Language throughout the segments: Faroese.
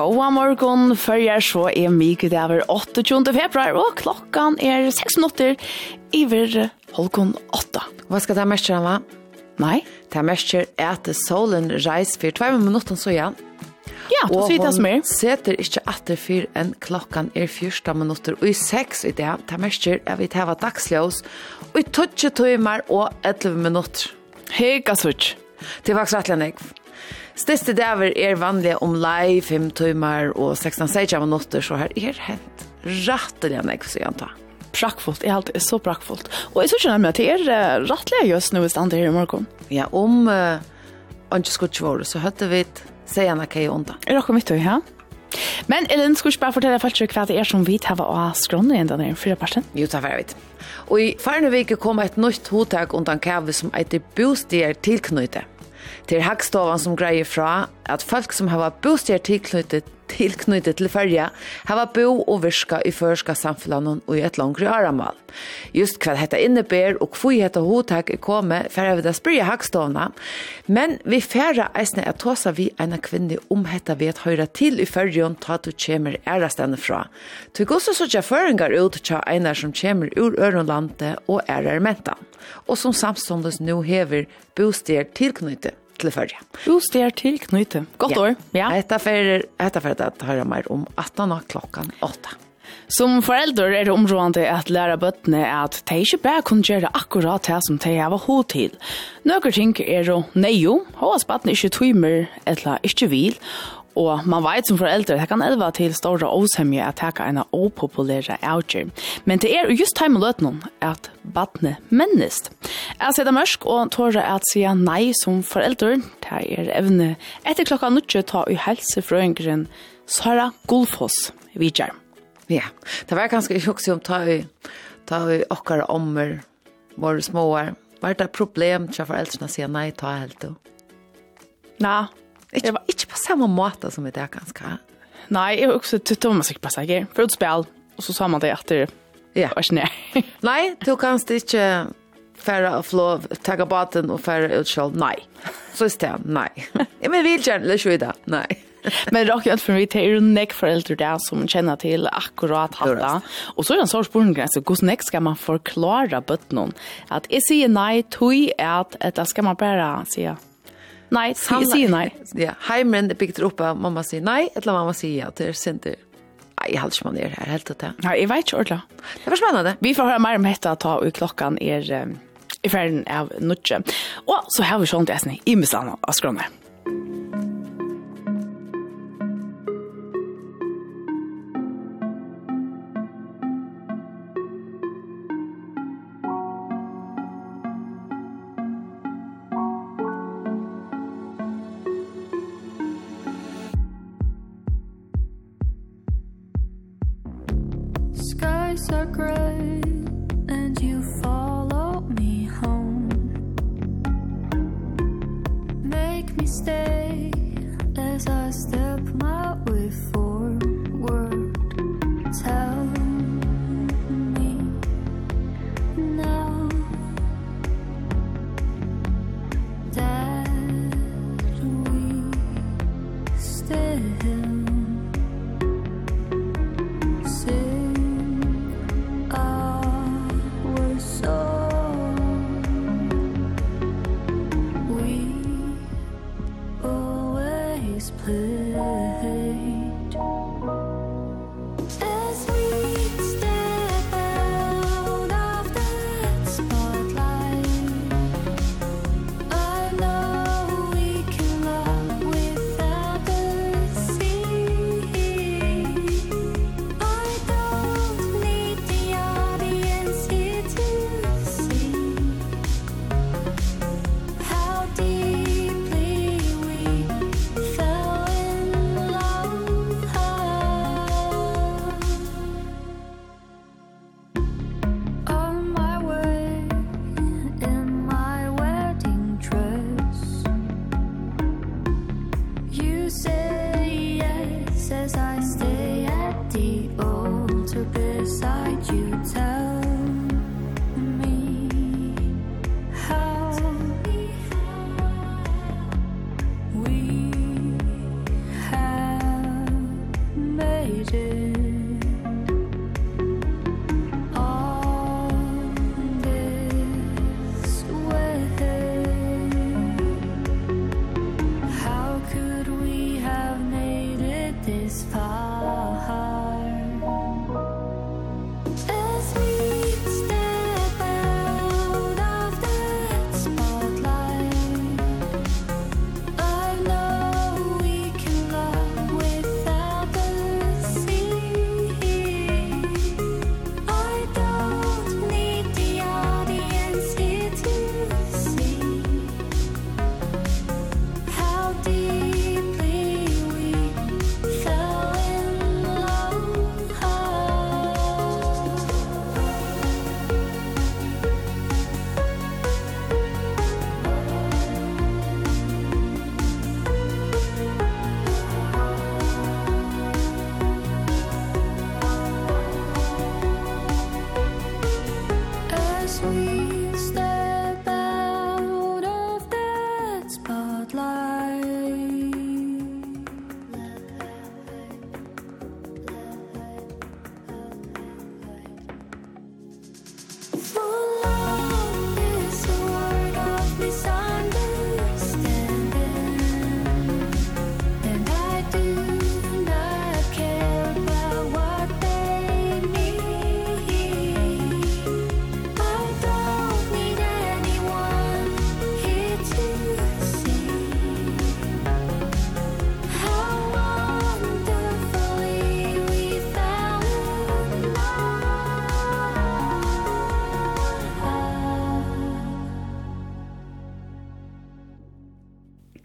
Gåa morgon, førjar så er mykje det over 28. februar, og klokkan er 6 minutter iver holkon 8. Hva skal det mest gjøre, va? Nei. Det mest gjør er at solen reis for 2 minutter så igjen. Ja, du sier det som er. Og hun seter ikke atter for enn klokkan er 14 minutter, og i 6 i det, det mest gjør er vi teva dagsløs, og i 12 timer og 11 minutter. Hei, gassutsk. Det var faktisk rettelig Største dager er vanlige om lei, 5 timer og 16-16 minutter, så her er hent rettelig enn jeg sier ta. Prakkfullt, jeg alltid er så prakkfullt. Og jeg synes ikke nemlig at det er rettelig just nå i stand her i morgen. Ja, om uh, ikke skulle våre, så hørte vi se henne hva jeg onda. Er dere mitt ja? Men Elin, skulle ikke bare fortelle folk hva det er som vi tar av skrånene igjen denne fyra parten? Jo, det var vidt. Og i farne vike kom et nytt hodtak undan kave som eiter bostier tilknyttet. Det er Hagstovan som greier fra at folk som har bostjer tilknyttet tilknyttet til fyrja, hava bo og virka i førska samfunnet og i et langri aramal. Just hva dette inneber og hvor dette hotak er kommet, færre vi da spyrja hakstående, men vi færre eisne at tåsa vi ena kvinne om dette vi at høyra til i fyrjon ta du kjemer ærastene fra. Tog og sånn føringar ut tja einar som kjemer ur ørenlandet og ærer mentan, og som samståndes nu hever bostier tilknyttet til fyrja. Bostier tilknyttet. Godt ja. år. Ja. Etta fer, etta fer det at höra mer om 18 klockan 8. Som forelder er det områdende at lära bøttene at de ikke bare kunne gjøre akkurat det som de har hod til. Nøkker ting är då nejo, og at bøttene ikke tøymer eller ikke vil, Og man vet som foreldre, det kan elva til store åsemje at det kan en opopulære avgjør. Men det er just time og løtnen at badne mennest. Jeg ser det mørk og tårer at sier nei som foreldre. Det er evne etter klokka nødtje ta i helsefrøyngren Sara Golfoss vidjar. Ja, det var ganske ikke om ta i, ta i okkar ommer, våre småar. Var det problem til foreldrene sier nei ta helt? Nei, Det var ikke på samme måte som det ganske. Nei, jeg jag også tyckte om musik på seg. For ett spel och så sa man det etter. Ja. Vars nej. Nei, du kan ikke færre av lov, takke baten og færre ut selv. Nei. Så er det, nei. Ja, men vi känner det skydda. Nej. men det er också för mig, det er jo nek foreldre der som kjenner til akkurat hatta. Og så er det en sorts spørsmål, så hur näck ska man förklara bötnon? At jeg sier nei, tog er at, at da skal man bara säga Nei, han sier nei. Ja, heimen er byggt opp av mamma sier nei, eller mamma sier ja, det är Nei, det. Nej, jag man ner her, helt det. Nei, jeg vet ikke ordentlig. Det var spennende. Vi får høre mer om detta ta i er um, i ferden av nutje. Og så har vi sånt äsning i missan av skronar. stay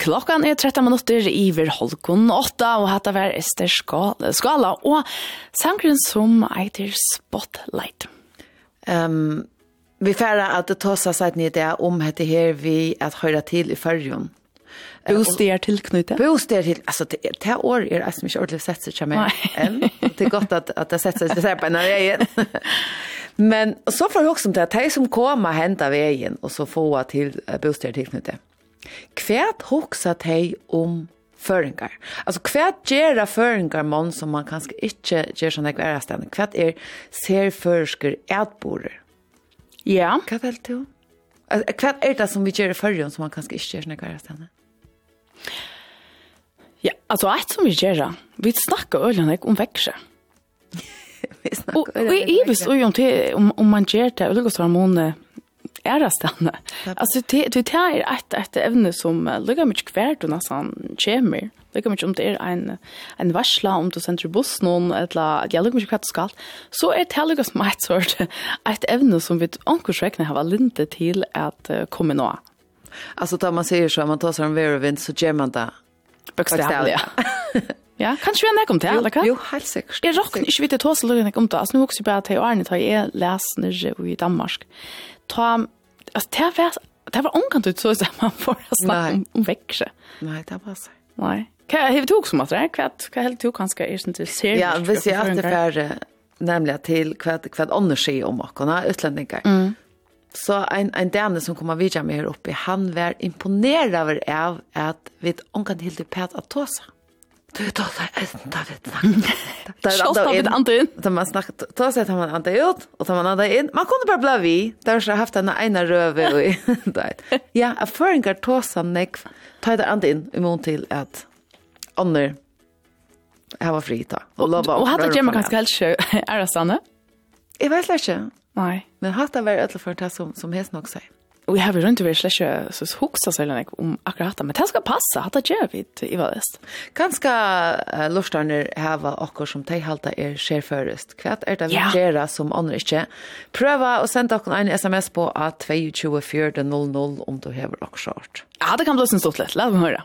Klokkan er 13 minutter iver Holkon 8, og hatt var Ester Skala, og sangren som eiter Spotlight. Um, vi færa at det tåsa seg ned det om hette her vi at høyra til i fyrrjon. Bostier til Knute? Bostier til, altså det, det år er det som ikke ordentlig sett seg med enn. Det er godt at, at det sett seg på en av veien. Men så får vi også om det, det som kommer hendt vägen veien, og så få til bostier til Knute. Mm Kvært hugsa tei om føringar. Altså kvært gera føringar mann som man kanskje ikkje ger sånn ekvar stand. Kvært er ser førsker ætborer. Ja. Hva vel du? Altså kvært er det som vi ger førjon som man kanskje ikkje ger sånn ekvar stand. Ja, altså alt som vi gjør, vi snakker øyne om vekse. vi snakker øyne om vekse. Og jeg visste om, om man gjør det, og det går så er det stedende. Altså, det det er et, et evne som uh, luggar mye hvert og nesten kommer. Luggar mye om det er en en varsla om du sender buss noen, eller att jag mye hvert du skal. Så er det lukker som et sort et evne som vi ankorsräkna har lite till uh, komme nå. Altså, da man sier så man tar seg en vær og vind så gemma där. Bokstavligen. Ja, kanskje vi har du näkom det eller hva? Jo, helt sikkert. Jeg säkert. Jag rockar inte vet hos Lorena om det. Altså, nå Nu jeg bare til Arne da jeg leser nere i Danmark. Ta altså, det var det var omkant ut så så man får snacka om om växje. Nei, det var så. Nej. Kan jag tog som att det Hva kan helt tog er sånn til ser. Ja, hvis jeg att det är nämligen till hva, kvätt annars är om oss, några. Mm. Så en en dame som kommer vidare med her oppe, han var imponeret över av at vi omkant helt uppe att tosa. Du tar det enda vet Det är anda in. Anda in. Då man snackat tar sig att man anda ut och tar man anda in. Man kunde bara bli vi. Där så haft en ena röve och där. Ja, a föringar tosa neck. Ta det anda in i mån till att var fri frita. Och lova. Och hade jag kanske helt sjö är det sanne? Jag vet inte. Nej. Men hade varit alla för det som som hes nog säger vi har rundt over slett ikke så hoksa så länge om akkurat men det ska passa det gjør vi i vad det. Ganske uh, lustarna hava och som te halta er skjerførest. Hva er det vi gera som andre ikke? Pröva och sende dock en SMS på at 22400 om du har och short. Ja, det kan bli sånn stort lätt. Låt mig höra.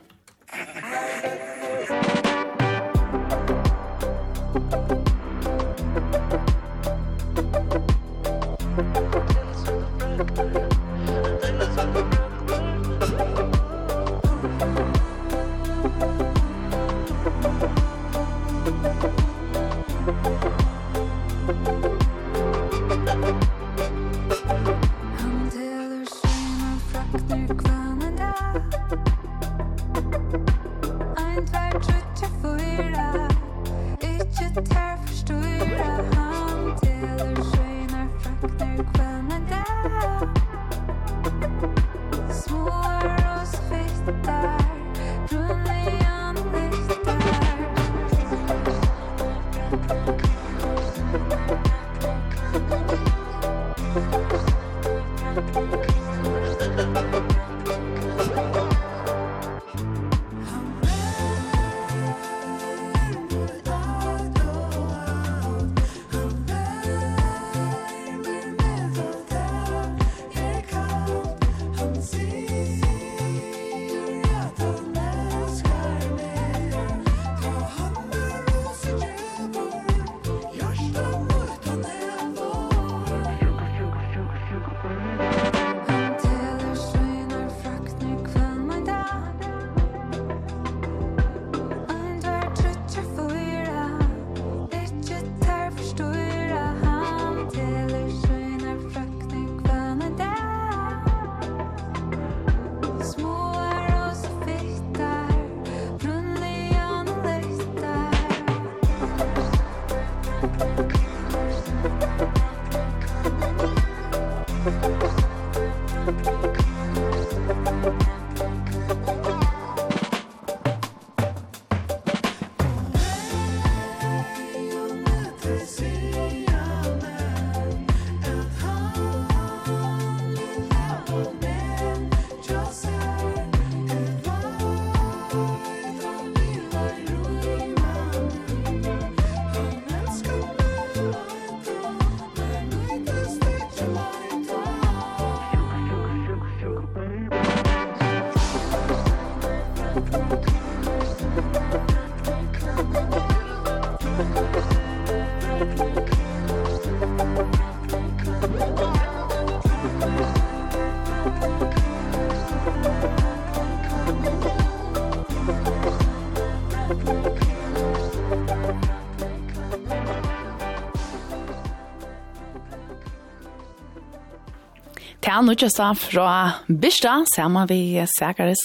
Ja, nå fra Birstad, sammen vi Sækares,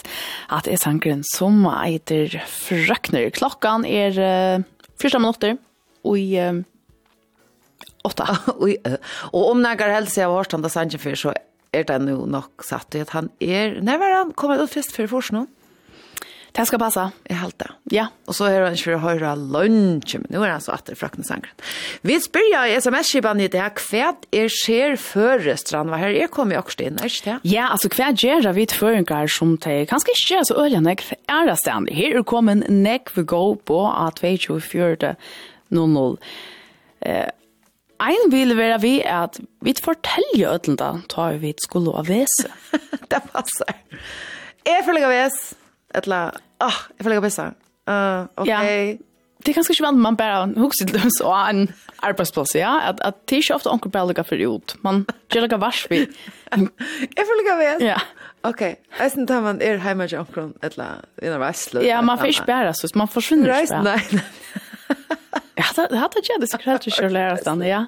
at er sangren som eiter Frøkner. Klokkan er uh, første minutter, og i uh, åtta. og om nægar helse jeg har hørt han da sangen før, så er det nå nok satt i at han er, når var han kommet ut først før forsen nå? Det skal passe, jeg halte det. Ja, och så är det för höra lunch, men nu är det så att det Vi angren. Vi i SMS-skipan i det här kvärt er skjer før strand. Vad här är kommer också in, är det? Ja, alltså gjør vi til förenkar som det kanske inte gör så öliga näck för ära stand. Här kommer en nek vi går på at vi 24 00. Eh, Ein vil være vi at vi fortelja da, tar vi skulle av vese. det passar. Jeg følger vese eller, åh, oh, jag får lägga. Uh, ok. Ja. Det er ganske ikke skönt man bare husker til så och en arbeidsplass, ja. At, at det er ikke ofte onker bare lukker for ut. Man gjør lägga vars vi. jeg får lägga bäst. Ja. Ok, jeg synes at man er hjemme til onkel eller innan väslo. Ja, man får ikke bära så. Man forsvinner ikke inte. Nej, nei. Ja, det hade jag det skulle jag lära sig, ja.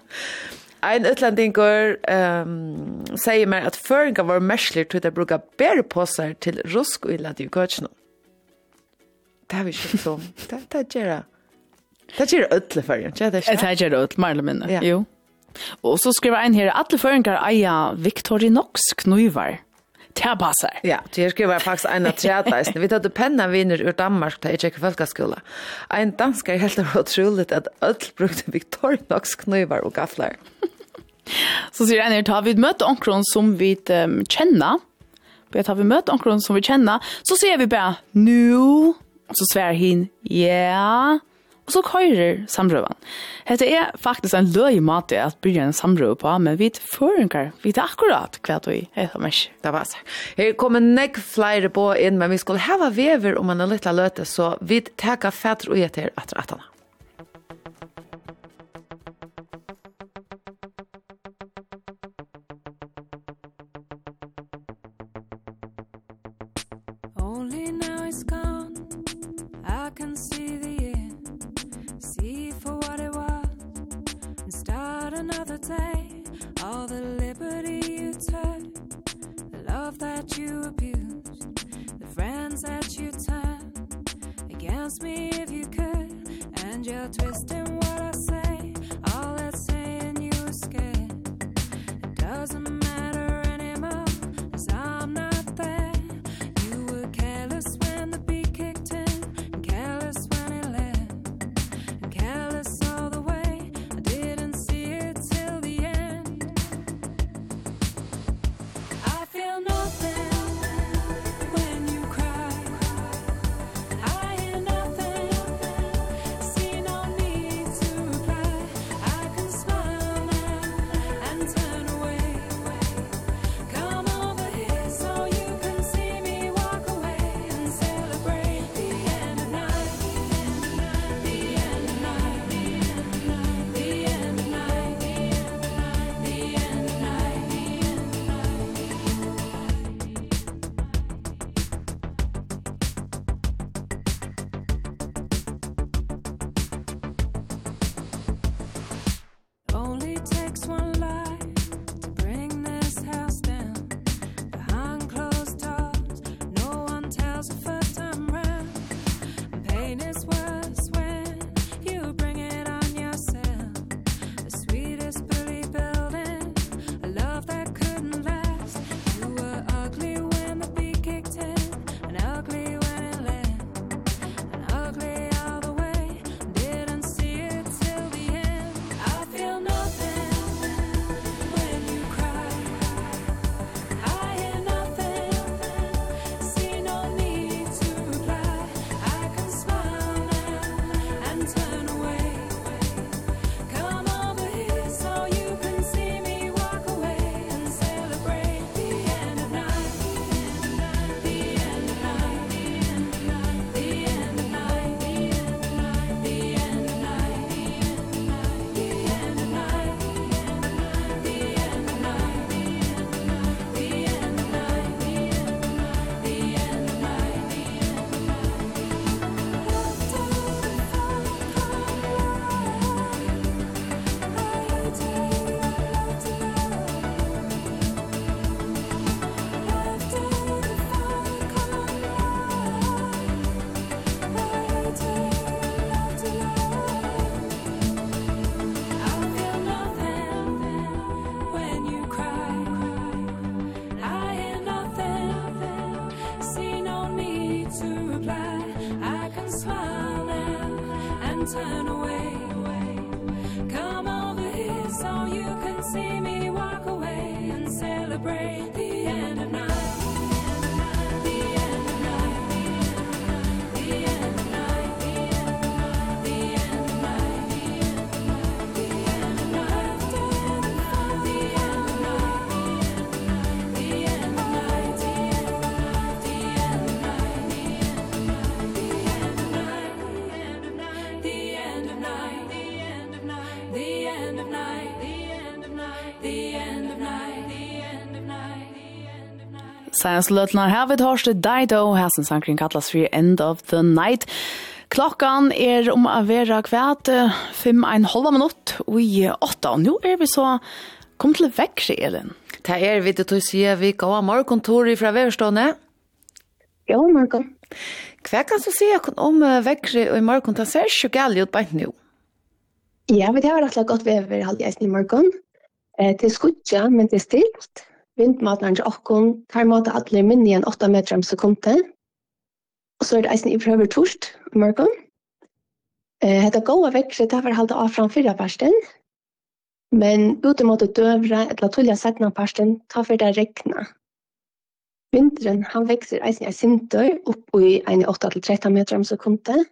Ein utlandingur um, sier meg at føringa var mersler til å bruke bæreposer til rusk og illa til gøtjen. Det har vi ikke så. Det, det gjør det. Det gjør det ødelig føringa, ikke det? Det gjør det ødelig, merle minne, jo. Og så skriver ein her, alle føringar eia Victorinox knuivar det passer. Ja, det her skriver faktisk en av tredjeisen. Vi tatt penna viner ur Danmark til Eikjekke Folkeskola. En dansk er helt utrolig at ødel brukte Victorinox knivar og gaffler. Så sier jeg, tar vi møte omkron som vi um, kjenner, vi tar vi møte omkron som vi kjenner, så sier vi bara, nu, og så svär hin, ja, yeah. Og så køyrer samrøven. Hette er faktisk en løy måte at bygge en samrøve på, men vi føringer, vi vet akkurat hva du som ikke. Det var så. Her kommer nek flere på inn, men vi skulle hava vever om en liten løte, så vi tar fatter og gjetter etter at say all the liberty you took the love that you abused the friends that you turned against me if you could and you're twisting what I say all that's saying you escape it doesn't matter Fans Løtnar har vi hørt Dido, her som sangren kallas for End of the Night. Klokkan er om å være kvært fem en halv minutt og i åtta. Og nå er vi så kom til vekkre, Elin. Det er vi til å si at vi går av morgenkontoret fra Veverstående. Ja, morgen. Hva kan du si om vekkri og i morgen? Det ser ikke galt ut bare nå. Ja, men det har vært godt vever halvdags i morgen. Eh, det er skudja, men det er stilt. Vindmaten er okkon, tar måte atler minni enn 8 meter om sekundet. Og så er det eisen i prøver torst i morgen. Eh, Hetta goa vekkret har vært halda av fram fyrra parsten. Men ute mot døvra eller tullja setna parsten ta for det regna. Vinteren han vekser eisen i sinter opp i 1,8-13 meter om sekundet.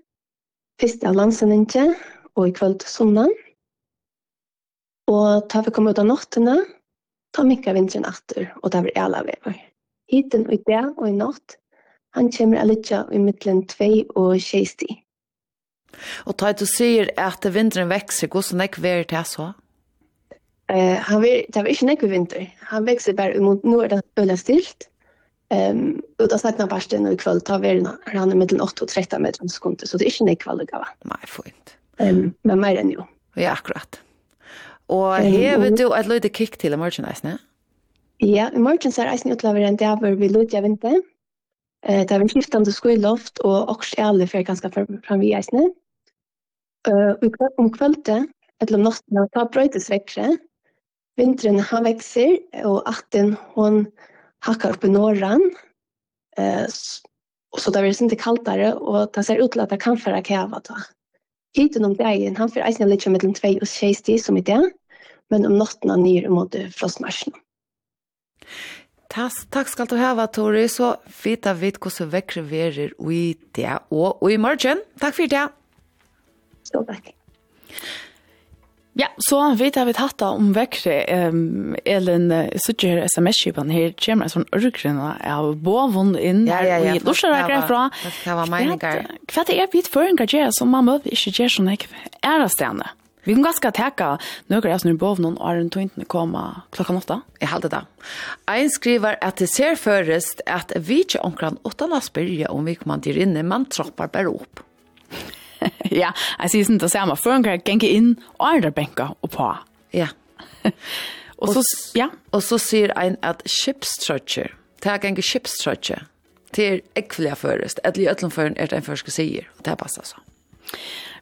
Fyrst av landsendinje, og i kvöld sunnan. Og ta vi komme ut av nottene, Ta minka vinteren atter, og det blir alle vever. Hiten og i dag og i natt, han kommer å i midtelen 2 og 60. Og ta du sier at vinteren vekser, hvordan er det til så? Eh, han vil, det var ikke nekve vinter. Han vekser bare mot er det øyla stilt. Um, og da snakker han bare i kveld, tar verden, han er mellom 8 og 13 meter om sekunder, så det er ikke nekve alle gava. Nei, fint. Um, men mer enn jo. Ja, akkurat. Og hever du et løyde kikk til i morgen. Ja, i morgen så er eisen utlaver en dag hvor vi løyde av vinter. Eh, det er en skiftende skoiloft, og også alle for ganske fram vi eisne. Uh, om kvöldet, eller om natten, ta brøytes vekkere. Vinteren han vekser, og atten hon hakkar opp i norran. Eh, så, så det er veldig kaldere, og det ser ut til at det kan fære kjava da. Hiten om dagen, han får eisen litt mellom 2 og 6 stig som i det, men om natten han nyr mot frostmarsjen. Tas, takk skal du hava, Tori, så vita vid hvordan vekkre verer i det, og, og i morgen. Takk for det. Så takk. Ja, så vet jeg vi tatt da om vekkere. Um, Elin, uh, sitter her sms-kipen her, kommer en sånn ørgrunne av boven inn. Ja, ja, ja. Og jeg lurer deg greit fra. Det var meninger. Hva er det vidt føringer gjør som man møter ikke gjør sånn ikke er av? Vi kan ganske teka nøkker jeg snur boven og er en tøyntene kommer klokka åtta. Jeg halte det. Ein skriver at det ser først at vi ikke omkring åttene spyrje om vi kommer til inne, man tropper bare opp. ja, jeg sier sånn det samme. Før en gang gikk inn og andre benker og på. Ja. og, så, ja. og så sier en at skipstrøtje, det er gikk skipstrøtje, det er ekvelige først, eller i øtlandføren er det en første sier, og det passer så.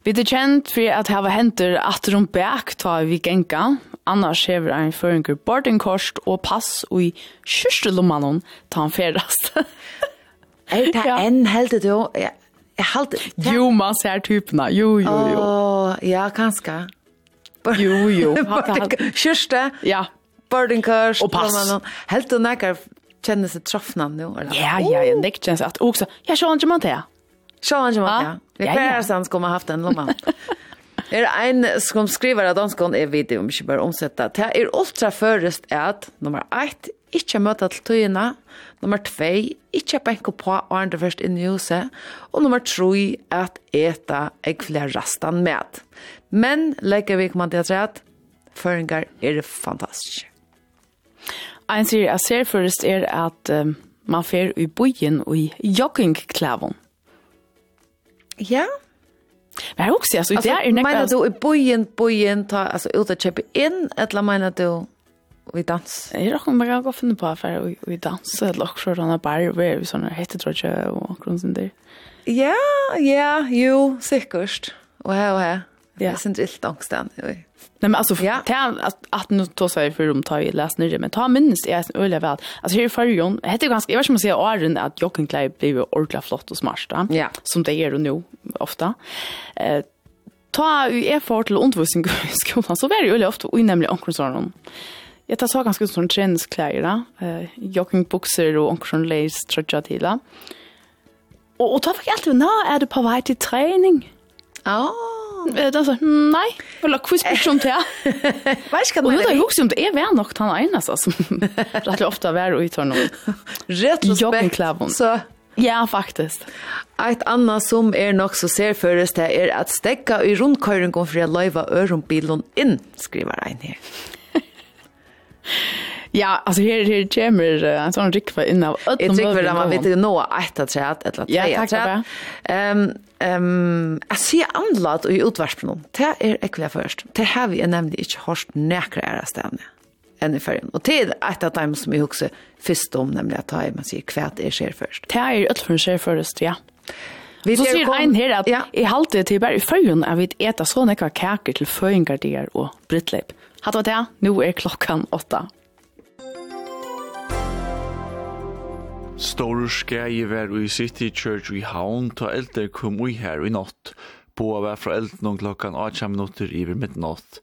Vi er kjent for at hava henter at rom bak ta vi genka, annars hever ein føringer boardingkost og pass og i kyrste lommanon ta han ferast. er det en heldig du? Jag halt. Jo, man ser typerna. Jo, jo, jo. Oh, ja, kanske. Jo, jo. Kjørste. Ja. Birdingkurs. Och pass. Helt og nekker kjenner seg troffna eller? Ja, ja, jeg nekker kjenner seg at også. Jeg ser ikke man til. Ser ikke man til. Vi kjærer sammen skulle man haft en lomma. Er ein som skriver at danskon er video om ikke bare omsetta. Det er ultra først at nummer 1 ikke møte til tøyene. Nummer 2, ikke benke på og andre først inn i huset. Og nummer 3, at eta egg flere rastan med. Men legger vi kommet til at rett, føringer er fantastisk. Ein sier jeg ser først er at um, man fer i bojen og i joggingklæven. Ja, Men jeg också altså, det är nästan Men du i bojen bojen ta altså, ut og kjøpe inn, eller menar du vi dans. Är det också bara gå finna på för vi, vi dansa eller också sådana bar where vi såna hette tror jag och någon sån där. Ja, ja, jo, säkert. Wow, ja. Jag syns inte ångst där. Nej men alltså ja. ta att, att nu då säger för de i ju läs men ta minst är en öliga väl. Alltså här för Jon heter ganska jag vet inte om man säger åren att Jocken Clay blev ordla flott och smart då. Ja. Som det är då nu ofta. Eh ta ju er för till undervisning i skolan så väldigt öliga ofta och nämligen omkring sådana. Jag tar så ganska sån träningskläder, eh joggingbyxor och onkel sån lace tröja till. Och och tar jag alltid nå är du på väg till träning? Ja. Eh då så nej, eller quiz på sånt här. Vad ska man? Och då är också inte är väl nog han ena alltså som rätt ofta vär och utan Rätt joggingkläder. Så Ja, faktisk. Ett annat som er nok så serføres det er at stekka i rundkøyringen for å løyva ørenbilen inn, skriver ein her. Ja, alltså här här kommer en sån rikva in av ödlor. Jag tycker att man vet inte nå ett av säga ett Ja, tre att säga. Um, um, jag ser anlat i utvärspen. Det är ekvia först. Det här vi nämnde inte hörst näkra era stävne än i färgen. Och det är ett av dem som jag också först om, nämligen att ta i man säger kvärt är sker först. Det är ödlor som sker först, ja. Vi så sier kom... ein her at ja. i halte til bare i fyrjun er vi eta så nekva kaker til føyngardier og brittleip. Hatt var det, nå er klokkan åtta. Stor skei var i City Church i Havn, ta eldre kom ui her i natt. Boa var fra elden klokkan 8 minutter iver midnatt.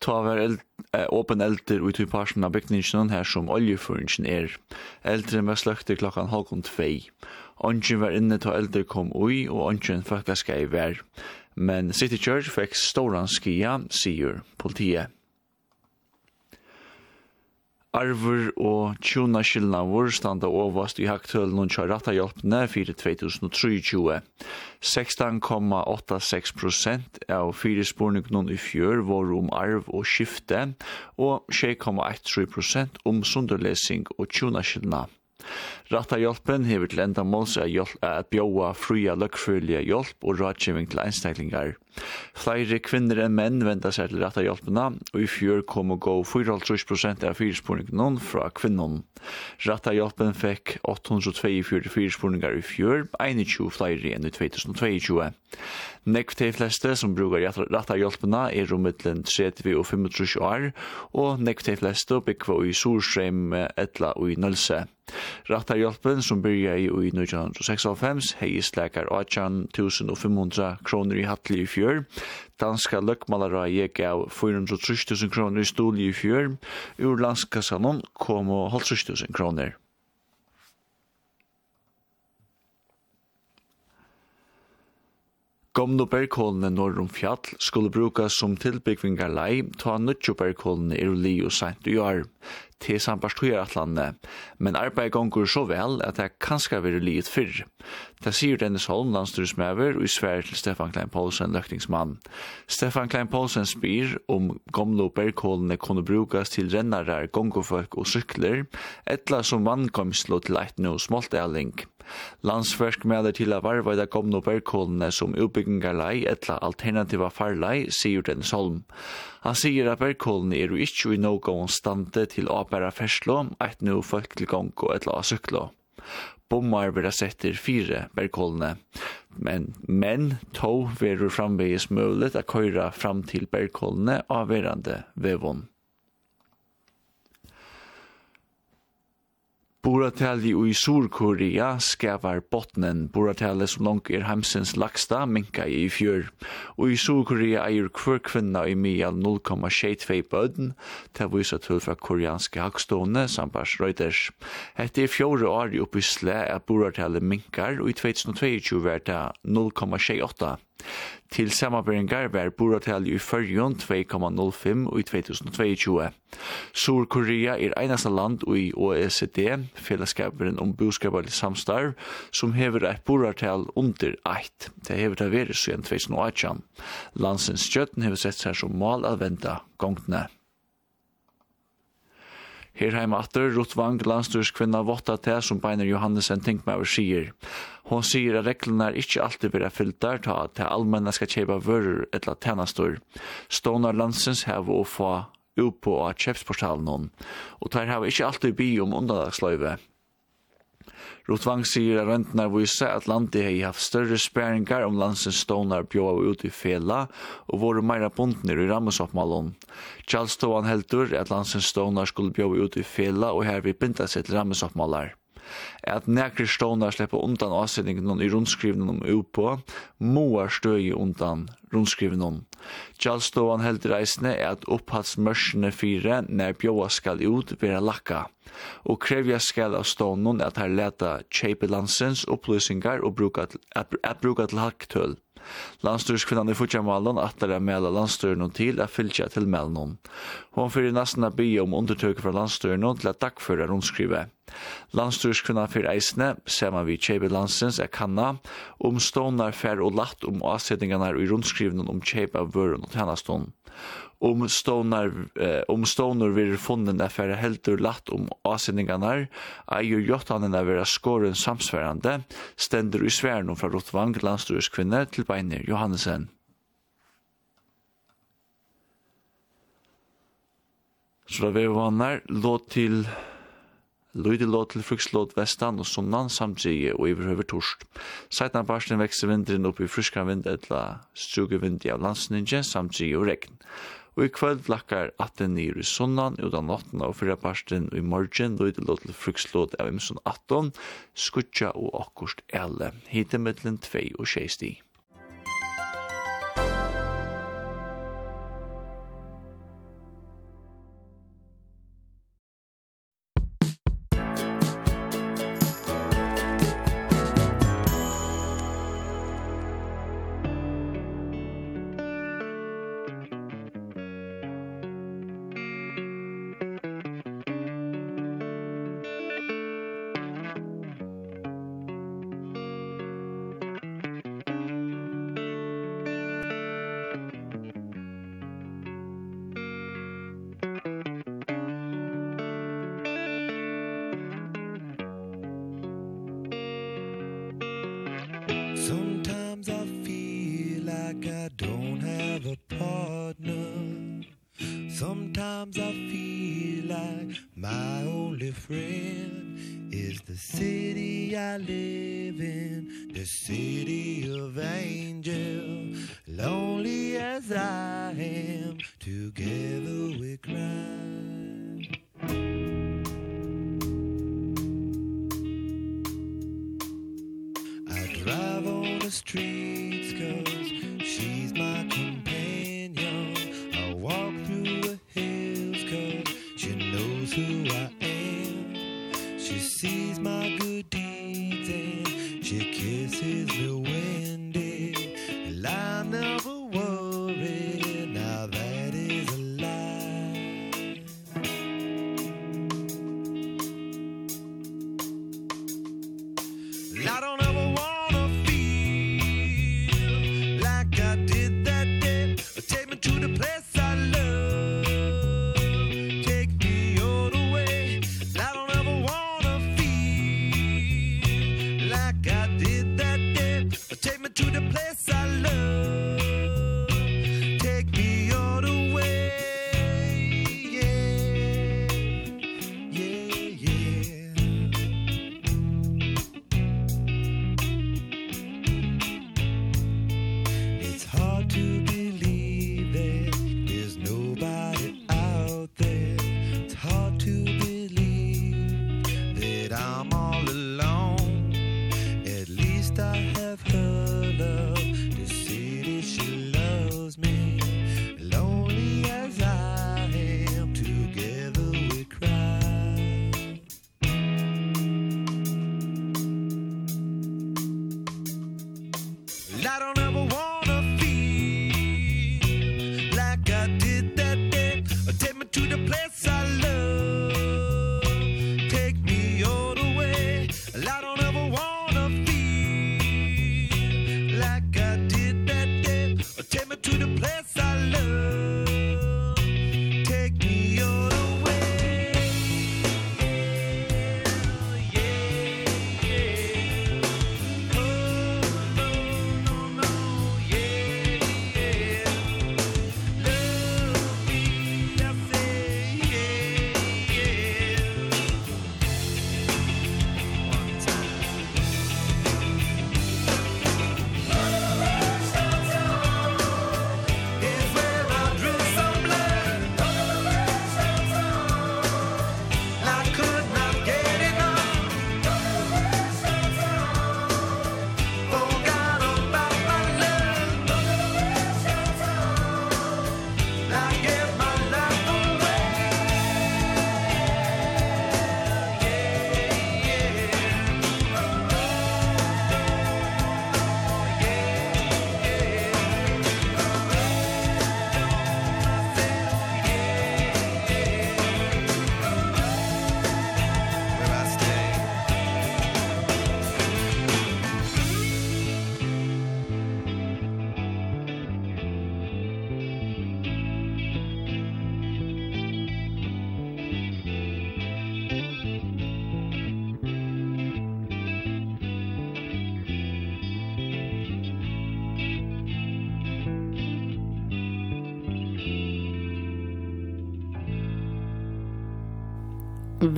Ta var eld, eh, åpen elder ut i parsen av bygningen her som oljeføringen er. Eldren var sløkte klokkan halvkon tvei. Ongen var inne ta elder kom ui, og ongen fakka skei var. Men City Church fikk storan skia, sier politiet. Arver og tjuna skillnavur standa overst i haktølen og kjøratta hjelpene 2023. 16,86% av fire spurningene i fjør var om arv og skifte, og 6,83% om sunderlesing og tjona skilna. Ratta hjelpen hever til enda måls er at bjóa fruja løkkfølge hjelp og rådgjeving til einstaklingar. Flere kvinner enn menn venter seg til rett av hjelpene, og i fjør kom og gå 4,5 av fyrspurningene fra kvinnen. Rett hjelpen fikk 842 fyrspurninger i fjør, 21 flere enn i 2022. Nekv til fleste som brukar rett hjelpene er om mittelen 30 og 35 år, og nekv til fleste byggva i Sorstrøm, Etla og i Nølse. Rattarhjálpen som byrja i 1996 hei slekar 18.500 kroner i hattli i fjör fjør. Danska løkmalereie gav 430.000 kroner i stol i fjør. Ur landskassanon kom 50.000 kroner. Gomno bergkålene norr om fjall skulle brukas som tilbyggvingar lei, ta nødtjo bergkålene er li og sent i år til sambarstøyeratlandet, men arbeidet gonger så vel at det kanskje vil livet fyrr. Det sier Dennis Holm, landstyresmøver, og i Sverige til Stefan Klein Poulsen, løkningsmann. Stefan Klein Poulsen spyr om gamle bergkålene kunne brukes til rennarar, gongerfolk og sykler, etla som vannkomslo til eit no smoltdeling. Landsverk melder til at varveida gomno bergkålene som utbyggingarlei etla alternativa farlei, sier den Solm. Han sier at bergkålene er jo ikkje i någån stande til å bæra ferslo, eit no folk til gong og etla syklo. Bommar vil ha setter fire bergkålene. Men, men tog verur framvegis mulig at køyra fram til bergkålene avverande vevon. vevån. Boratali i Sur-Korea skapar botnen. Boratali som langt er heimsens laksta minka i fjör. Og i Sur-Korea eier hver kvinna i meial 0,62 bøden, til vise til fra koreanske hakstående, sambars Reuters. Hette er fjore år i oppisle at Boratali minkar, og i 2022 var det 0,68 Til samarbeidingar var boratalje i fyrjon 2,05 og i 2022. Sur-Korea er einasta land i OECD, fellesskaperen om boskaparlig samstarv, som hever eit boratal under 1. Det hever det veri siden 2018. Landsens kjøtten hever sett seg som mal av venta gongtene. Her heima atter, Rutvang, landstyrskvinna, votta til som beiner Johannesen Tinkmauer sier. Hon sier at reglene er ikke alltid blir fylltar ta at det allmenna skal kjeba vörur etla tænastor. Stånar landsens hev å få upp på at kjepsportalen og tar hev ikke alltid by om undadagsløyve. Rotvang sier at røntene viser at landet har haft større spæringar om landsens stånar bjóa ut i fela og våre meira bundner i rammesoppmalen. Charles Tovan heldur at landsens stånar skulle bjóa ut i fela og her vi binda seg til rammesoppmalar at nekri stånar slipper undan avsendingen i rundskrivene om UPO, moar støy undan rundskrivene om. Kjallståan held reisende er at opphatsmørsene fire når bjåa skal ut vera lakka, og krevja skal av stånden at her leta kjeipelandsens oppløsningar og bruka at, at, at bruka til haktøl. Landstyrskvinnan i Fudjamalen atler er mela landstyrnen til er fylgja til melnum. Hon fyrir nesten a bygge om undertøk fra landstyrnen til at dagføra rundskrivet. Landstyrskvinnan fyrir eisne, saman vi Kjeibe Landsens er kanna, om stånar fær og latt om avsetningarna i rundskrivnen om Kjeibe av vøren og tjennastånd om stonar eh, om stonar vir funnen er fer heldur latt om asendingarnar eier jottanen er vera skoren samsværande stendur i sværnum frá Rotvang landstures kvinne til beiner Johannesen Så da vi vannar, låt til Løyde låt til frukslåt vestan og sunnan samtidig og iverhøver torsk. Seitan barsten vekser vindren opp i fruskan vind etla struge vind av landsninje samtidig og regn. Og i kvöld flakkar atten nir i sunnan utan nottena og fyrra parsten og i morgen låt til frukslåd av imson 18, skutja og akkurst elle, hitemiddelen 2 og 6 stig.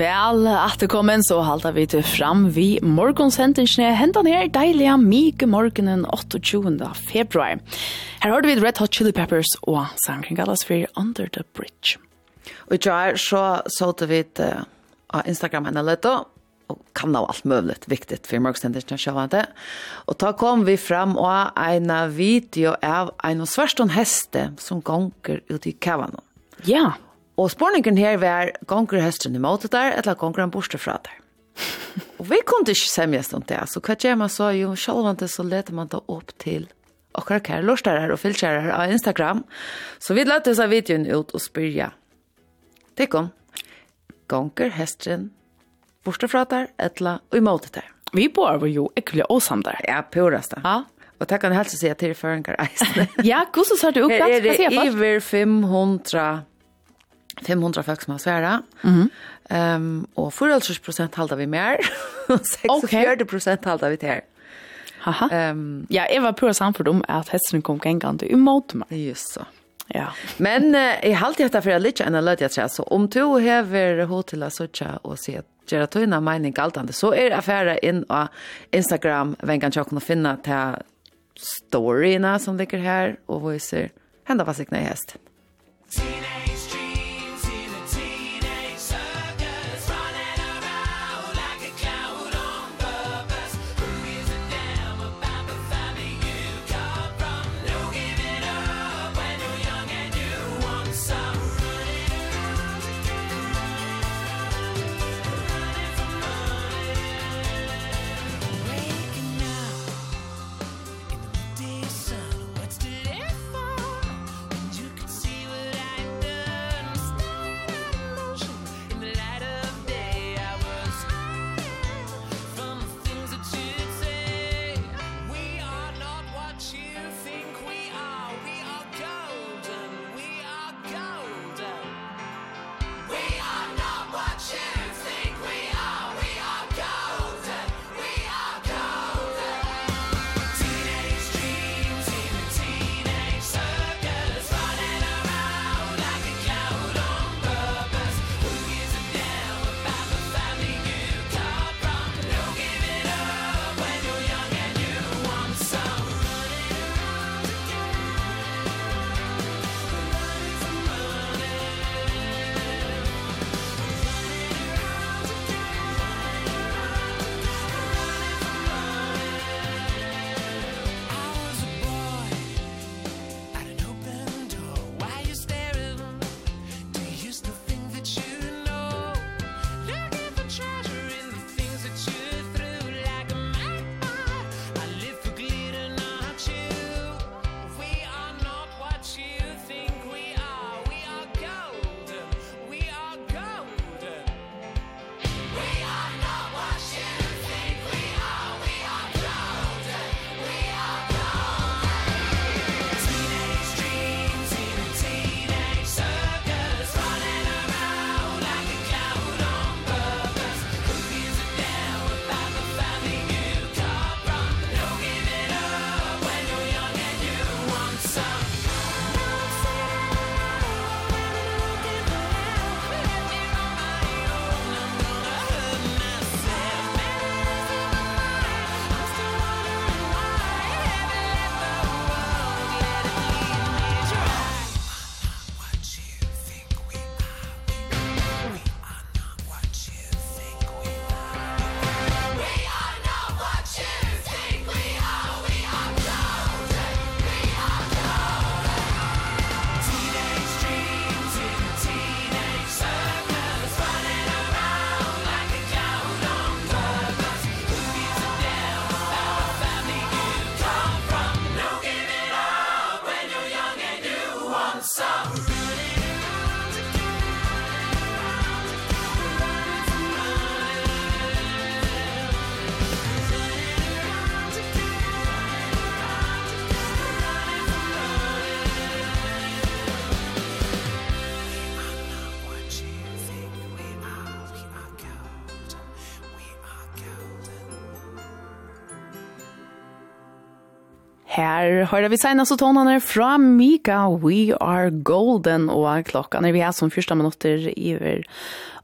Vel, at det så halda vi til fram vi morgonshendingsne hendan her deilige mike morgenen 28. februar. Her har vi Red Hot Chili Peppers og sangren kallas for Under the Bridge. Og i jar så sålte vi uh, av Instagram henne litt og kan av alt mulig viktig for morgonshendingsne sjåvande. Og da kom vi fram og en video av en svarstånd heste som gonger ut i kavanen. Ja. Yeah. Og spårningen her var, gonger høsten imot det der, eller gonger han borste fra der. og vi kunne ikke semjes om det, så hva gjør man så? Jo, sjalvante så leter man da opp til okkar kære lortarar og fylkjærar av Instagram. Så vi lette oss av videoen ut og spyrja. Det kom. Gonger høsten borste fra der, eller imot det der. Vi bor jo ekkelig åsam der. Ja, purasta. Ja, Og det kan jeg helst si at det er føringer eisene. ja, hvordan ser du opp? Her er det iver 500 500 folk som har sværa. Mm -hmm. um, og 40% halda vi mer, og 46% halda vi til. Haha. Um, ja, jeg var pura samfunn om at hesten kom gengande imot meg. Just så. Ja. Men uh, jeg har alltid hatt det for jeg litt enn jeg lød så om du hever hod til å søtja og si at gjøre tøyne mening galtande, så er affæra inn på Instagram, vengan tjokken og finna til storyna som ligger her, og viser henda hva sikna i hesten. Her hører vi senast tonene fra Mika, We Are Golden, og klokka er vi her som første minutter iver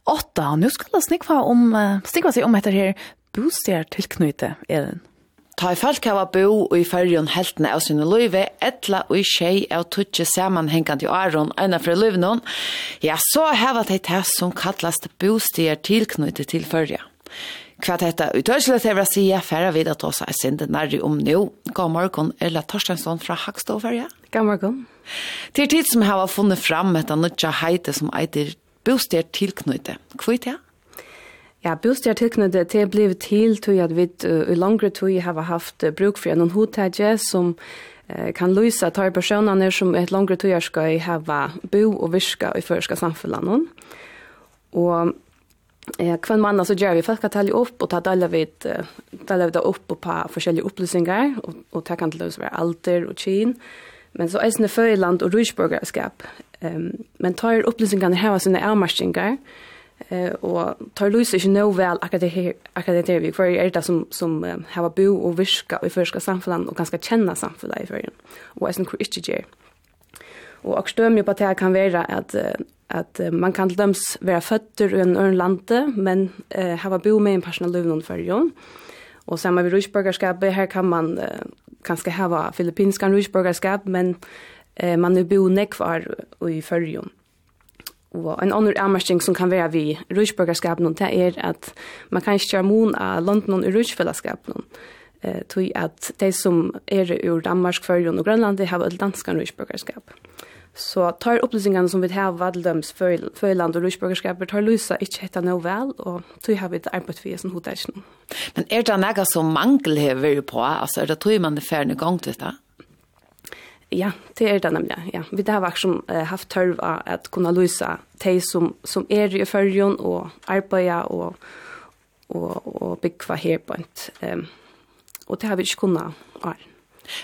åtta. Og nå skal jeg snikva, om, snikva seg om etter her bostjer tilknyte, Elin. Ta i folk hava bo og i fyrjon heltene av sinne løyve, etla og i tjei av tutsi samanhengande i aron eina fra løyvnån, ja, så hava det det som kallast bostjer tilknyte til fyrja. Kvart hetta utörsla til Brasia færre við at oss er sinde nærri om nå. God morgen, Ella Torstensson fra Hagstoverja. God morgen. Til tid som hava funnet fram et anutja heite som eitir bostad Hva er ja? Ja, bostad tilknøyte til bliv til til at vi uh, i langere tid har haft uh, bruk for noen hotadje som uh, kan lysa tar personene som et langere tid skal hava bo og virke i førska samfunnet. Og eh kvann man alltså gör vi för att tala upp och ta alla vid tala vid upp på olika upplysningar och och ta kan lösa vara alter och chin men så är det för land och rysborgarskap ehm men tar det här sina ärmarskingar eh och tar Louise ju nog väl akademiker vi. För är det som som har bo och viska i förska samhällen och ganska känna samhället i förrän och är sen kurs det Og og stømmer på at det kan være at at man kan döms vara være i en annan lande, men eh, hava bo med en personal løvn under fyrjon. Og samma ved rusborgerskapet, her kan man eh, kanskje hava filippinskan rusborgerskap, men eh, man er bo nekvar i fyrjon. Og en annan avmarsing som kan være vi rusborgerskapen, det er at man kan ikke kjøre mon av London i rusfellesskapen. Eh, tog at de som er ur Danmark, Førjon og Grønland, de har et danskan rusborgerskap. Så tar upplysningarna som vi har till döms för, för och rysborgerskaper tar lysa inte hetta nå väl och tog har vi ett arbete för som hotar. Men är det något som mangel har på? Alltså är det tror man det färdig igång till det? Ja, det är det nämligen. Ja. Vi har varit som eh, haft törv att kunna lösa de som, som är i förrjön och arbeta och, och, och bygga här på ett. Um, och det har vi inte kunnat.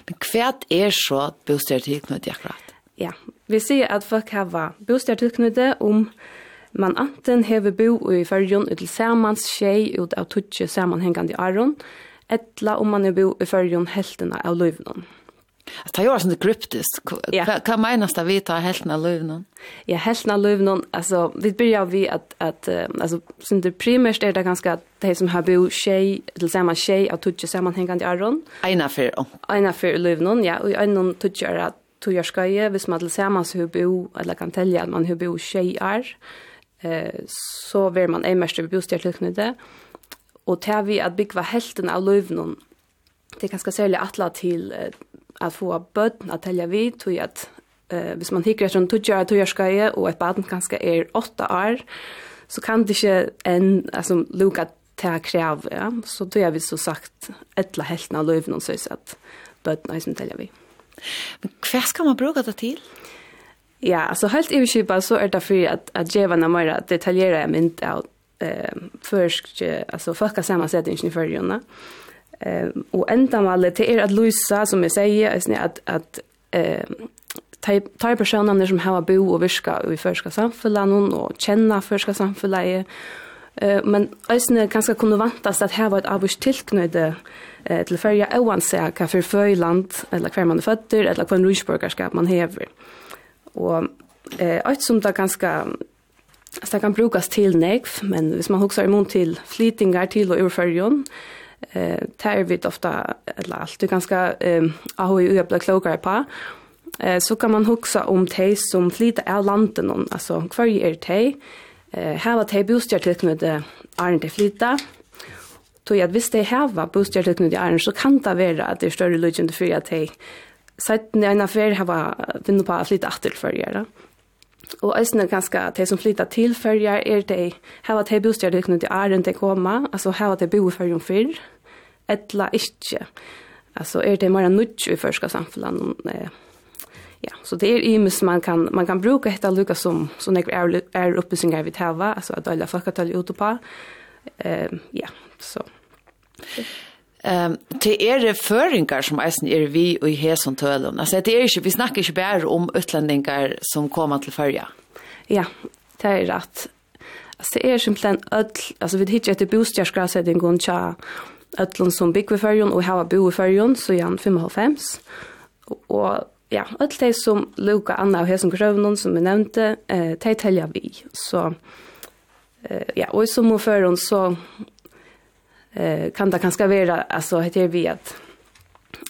Men kvärt är så att nu tillknytt akkurat? Ja, Vi sier at folk har bostad tilknyttet om man anten hever bo i fyrjon ut til samans tjej ut av tutsi sammanhengande aron, etla om man er bo i fyrjon heltene av løyvnån. Det er jo sånn kryptisk. Ja. Hva, hva menas det vi tar heltena av løyvnån? Ja, heltena av løyvnån, altså, vi byrjar vi at, at altså, som det primært er det ganske at de som har bo tjej, til samans tjej av tutsi sammanhengande aron. Eina fyr. Eina fyr ja, og i einon tutsi er at tojarskai hvis man tillsammans hur bo eller kan tälja att man hur bo tjejer eh så vill man är mest bostadslöknade och tar vi att bygga hälften av löven det kanske sälja alla till att få bötn att tälja vid tog att eh hvis man hickar som tojar tojarskai och ett barn kanske är 8 år så kan det inte en alltså Luca ta kräv ja. Så då är vi så sagt ettla hälften av lövnon så att bötn är som tälja vid Men hva skal man bruke det til? Ja, altså helt overskipa så er det att at, at djevene mer detaljerer jeg mynd av eh, først, altså folka sammansetningen i førgjørende. Eh, og enda med det er at Luisa, som jeg sier, at, at eh, tar personene som har bo og virka i førska samfunnet og kjenner førska samfunnet. Eh, men øyne kanskje kunne vantas at her var et avvist tilknøyde eh, eh, til fyrja oansett hva for føyland, eller hver man er føtter, eller hva en rusborgerskap man hever. Og eh, alt som det ganske Så det kan brukas til nekv, men hvis man huxar imot til flytingar til og overførjon, eh, tar vi ofta, eller alt, du ganska eh, ahoi uøpla klokare på, eh, så kan man huxa om tei som flyter av landet noen, altså hver er tei, eh, heva tei bostjer tilknyttet er det flyta, tog at här var bostad bostjerteknut i æren, så kan det vara att det er større løgjende for at de när en affær heva vinner på att flytta atter for å Och eisne ganske ganska de som flyttar det här att de bostad de bostjerteknut i æren komma. Alltså här var de bo för fyrjon för. Ettla ikkje. Alltså är det mer nutch i förska samfällan eh ja, så det är ju man kan man kan bruka detta lucka som som är är uppe sin vi täva, alltså att alla folk att ta ut på eh, ja, så. Ehm um, det är föringar som eisen är vi och i hesen tölen. Alltså det är inte vi snackar inte bara om utlänningar som kommer till Färja. Ja, det är rätt. Alltså det är simpelthen öll, alltså vi hittar ett bostadsgräsättning går tja öllon som bygger fyrjon och hava bo i fyrjon, så jan 55. Och ja, öll de som luka Anna av hesson grövnon som vi nevnte, eh, de täljer vi. Så eh ja och som hon för hon så eh kan det kanske vara alltså heter vi att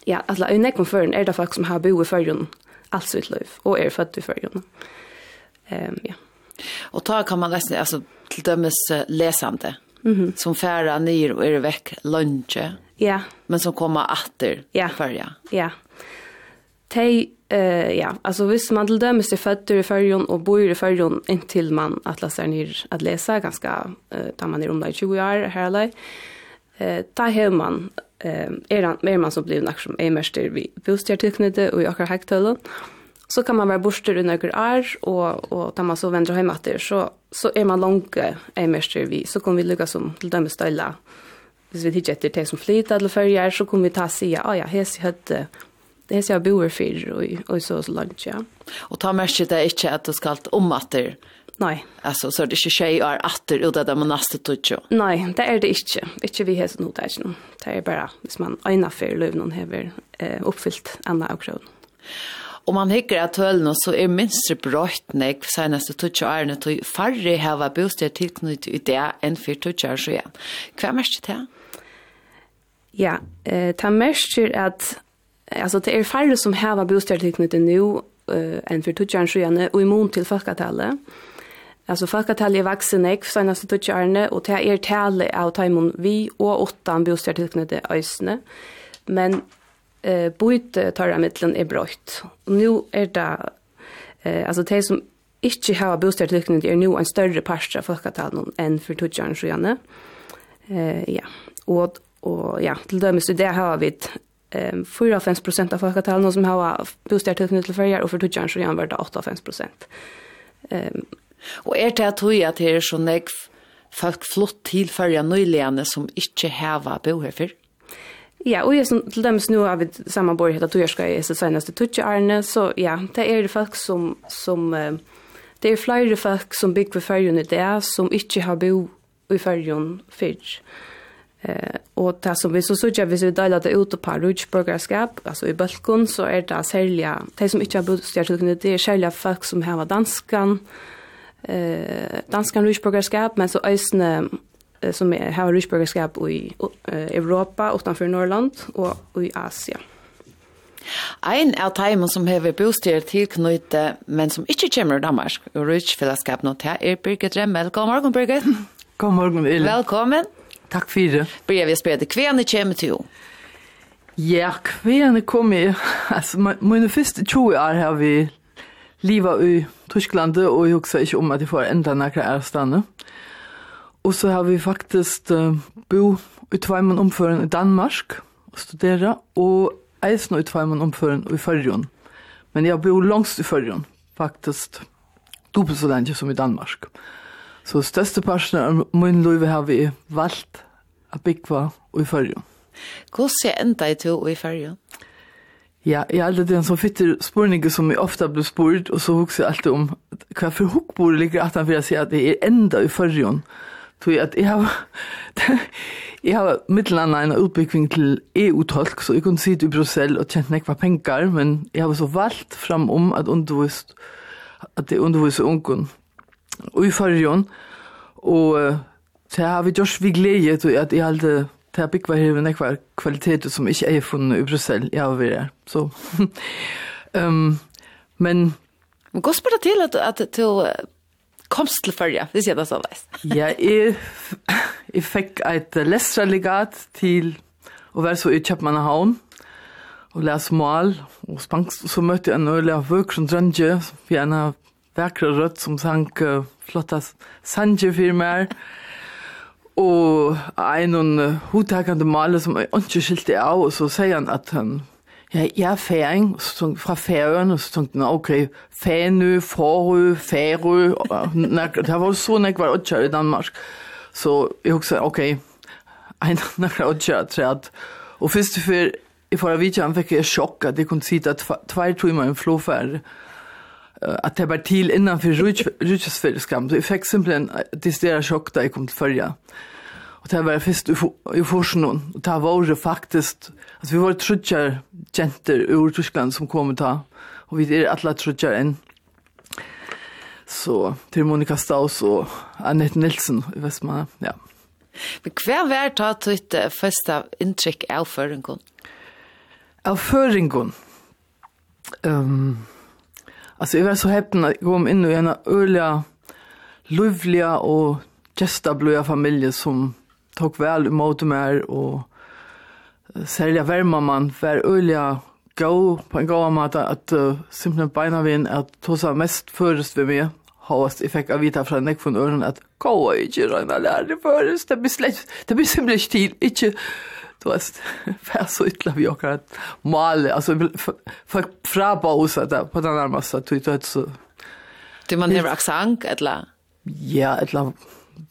ja alltså i nekom för är det folk som har bo i förrun alltså sitt liv och är född i förrun. Ehm ja. Och ta kan man nästan alltså till dömes läsande. Mhm. Mm som färra ner och är veck lunch. Ja. Men som kommer åter ja. förja. Ja. Tej Eh ja, alltså visst man till dömes är fötter i färjon och bor i färjon intill man att läsa ner att läsa ganska eh tar man i om 20 år här eller eh ta hem man eh är det mer man som blir nack som är mest vi bostäder tillknytte och jag har högtalare så kan man vara borster under några år och och tar man så vänder hem att det så så är man långt är mest vi så kommer vi lyckas som till dömes ställa Hvis vi hittar etter det som flyttar till før så kommer vi ta sig, ja, ja, hes i det er så jeg bor for, och så så långt ja. Och ta mørket det inte att det skal om at det Nei. Alltså så det är inte tjej är åter ut av det man nästa tutjo. Nej, det är det inte. Inte vi har så nog där nu. Det är bara hvis man ena för löv någon häver eh, uppfyllt andra av. Om man hickar att höll så är minst bröt nek senaste tutjo är när du färre häva bostad tillknytt i det en för tutjo så ja. Kvar mest det? Ja, eh, ta mest att Alltså det är färre som har bostadstekniker nu eh än för tutjan sjön och i till folkatallet. Alltså folkatallet är vuxen ek för senaste tutjarne och det är talet av timon vi och åtta bostadstekniker ösne. Men eh byte tar mittlen är brott. Och nu är det eh alltså det som inte har bostadstekniker är nu en större part av folkatalet än för tutjan sjön. Eh ja. Och och ja, till dömes det har vi ehm 4-5% av folketalene som har bostad tilknyttet til ferier, och för tutsjeren så gjerne var det 8-5 Ehm Och är det att du at det är så nek folk flott til ferier nyligen som inte har bo här för Ja, och jag som, till dem nu har vi samma at du gjør skal i seneste tutsjerene, så ja, det är det folk som, som um, det är flera folk som bygger ferien i det, som inte har bo i färjan før. Eh, och det som vi så sørger, jag vi deler det ut på rutsborgerskap, alltså i Balkon så är det sälja. de som inte har bostyrtilknyttet, det är sälja folk som har danskan, eh, danskan rutsborgerskap, men så øsne eh, som er, har rutsborgerskap i eh, Europa, utanför Norrland och i Asia. Ein av teimen som hever bostyr tilknytte, men som ikke kommer i Danmark, og rutsfellesskap nå til, er Birgit Remmel. God morgen, Birgit. God morgen, Ville. Velkommen. Takk for det. Bør vi spørre deg, hvem kommer til jo? Ja, hvem kommer jeg? Altså, mine første 20 år har vi livet i Tyskland, og jeg husker ikke om at jeg får enda nærkere ærestande. Og så har vi faktisk uh, bo i tveimen omføren i Danmark og studere, og eisen i tveimen omføren i Førjon. Men jeg bor langs i Førjon, faktisk dobbelt så lenge som i Danmark. Og Så største parten av min liv har vi valgt å bygge i Førje. Hvordan enda i to i Førje? Ja, jeg er alltid en sånn fytter spørning som jeg ofte blir spurt, og så husker jeg alltid om hva for hukkbordet ligger at han vil si at jeg er enda i Førje. Tror jeg, at jeg har, jeg har middelandet en utbygging til EU-tolk, så jeg kunne sitte i Brussel og tjent nekva penger, men jeg har så valgt fram om at undervist at det underviser ungen i Førjon, og det har vi gjort vi glede til at jeg hadde det bygg var her nekvar kvaliteter som ikke er funnet i Brussel, jeg har vært her. Så, um, men... Men gå spørre til at, at du komst til Førja, hvis jeg da så veist. ja, jeg, jeg fikk et lestrelegat til å være så i Kjøpmannahavn, og lese mål, og spansk, så møtte jeg en øyelig av vøk som Drønge, for en av vackra rødt som sank flotta sanje för mer. og en och hutakande male som inte skilte av og så sier han at han Ja, jeg er færing, så fra færøen, og så tenkte han ok, fænø, forø, færø, det var så nek var åttjør i Danmark. Så jeg husker, ok, en når jeg åttjør, tror jeg, og først før, i forra vidtjen fikk jeg sjokk at jeg kunne sitte tvær timer i en flåfærd, at det var til innan för. Så jeg fikk simpelthen det där sjokk där jeg kom til førja. Och det var først i forsen og det var ju faktiskt att vi var trutjar jenter ur Tyskland som kom ta och vi er alle trutjar enn. Så till Monica Staus och Annette Nilsson i Västmanna, ja. Men hva var ta tutt första intryck av föringen? Av föringen? Ehm... Um, Alltså jag var så häpen att gå in i en öliga, livliga och gestablöja familj som tog väl emot mig och sälja värma man var öliga gå på en gång att, att uh, simpelthen beina vin att ta sig mest förrest vid mig Hast, jag fick vita från Nick från öronen att gå och inte röna lärare förrest det blir slett det blir simpelthen till, inte du vet, för så ytla vi åker att male, alltså folk fraba oss att på den här massa, du vet så. Det man har accent eller? Ja, eller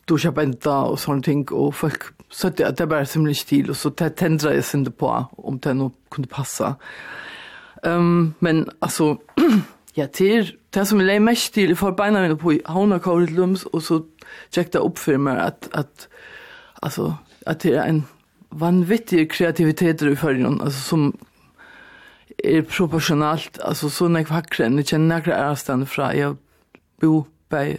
du ska bända och sånt ting och folk så det det bara som en stil och så tändrar jag sen på om det nog kunde passa. Um, men alltså ja till det som jag lägger mest stil för beina mina på hauna kodet lums och så checkta upp för mig att att alltså att det är en vanvittige kreativiteter i färgen alltså som är proportionellt alltså så när jag hackar ni känner några ärstan fra jag bo på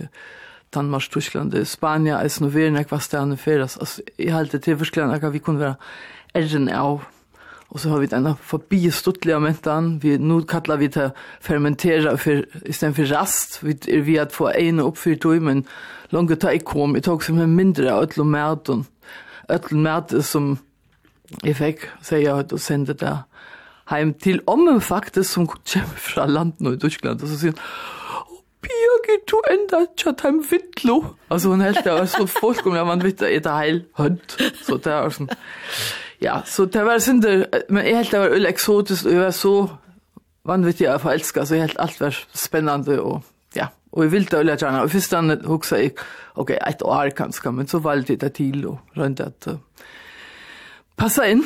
Danmark, Tyskland, Spanien, alltså nu vill jag vad stanna för oss alltså i halta till försklan att vi kunne være edgen av. Och så har vi denne förbi stuttlige mentan. Vi nu kallar vi det fermentera för istället för rast. Vi er vi at få en uppfyllt men langt ta ikom i tag som är mindre öll och märton öll mat som jeg fikk, sier jeg og sendte det heim til ommen faktisk som kommer fra landet i Tyskland, og så sier hun, Birgit, du enda ikke heim vittlo. Altså hun helt det var så folk om jeg fullkomlig, man i det heil hønt. Så det var sånn, ja, så det var sånn, men jeg helt det var ull eksotisk, og jeg var så vanvittig av forelsket, så jeg helt alt var spennende og Og jeg vill ta öliga gjerne, og først han också jeg, ok, et år kanskje, men så valgte jeg det til og rundt at uh, passa inn.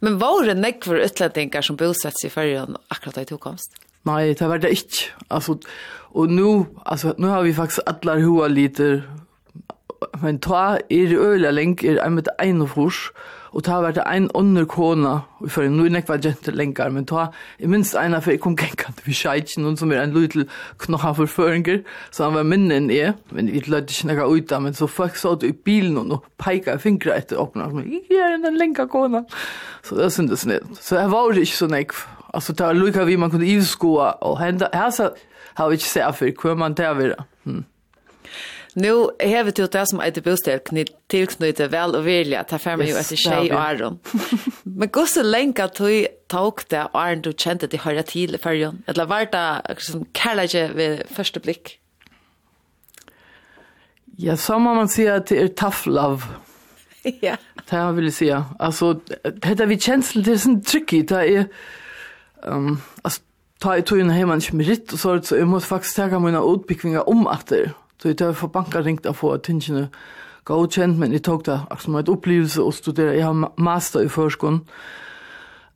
Men var det näck för utlänningar som bosetts i färjan akkurat da i tokomst? Nei, det var det ikke. Altså, og nu, altså, nu har vi faktisk alla hoa liter men ta er øyla lenk er en med ein og furs, og ta vært ein under kona, og for nu nek var jenter lenkar, men ta er minst eina for jeg kom genkant vi sjeitjen, noen som er en lytel knoha for føringer, så han var minne enn jeg, men vi lødde ikke nekka uta, men så folk sa i bilen og peika fingra etter åpna, og jeg er en lenka kona, så det syntes ned. Så jeg var ikke så nek, altså ta lukka vi man kunde ivskoa, och hända. Här så har vi inte sett för hur man henda, henda, henda, Nu har vi du det som etter bostad tilknyttet vel og vilja, ta fer meg jo etter tjej og Aron. Men gå så lenge at du tok det Aron du kjente til høyre til i fyrjon, eller var det som kærlige ved første blikk? Ja, så må man si at det er tough love. Ja. Det har vil jeg si, Altså, det er vi kjensel, det er sånn tricky, det er, um, altså, ta i tog inn hjemme med ritt og så, så jeg måtte faktisk tega mine utbyggvingar om at det er, Så jeg tar for banka ringt av få tingene godkjent, men jeg tok det akkurat som et opplevelse og studere. Jeg har master i førskolen,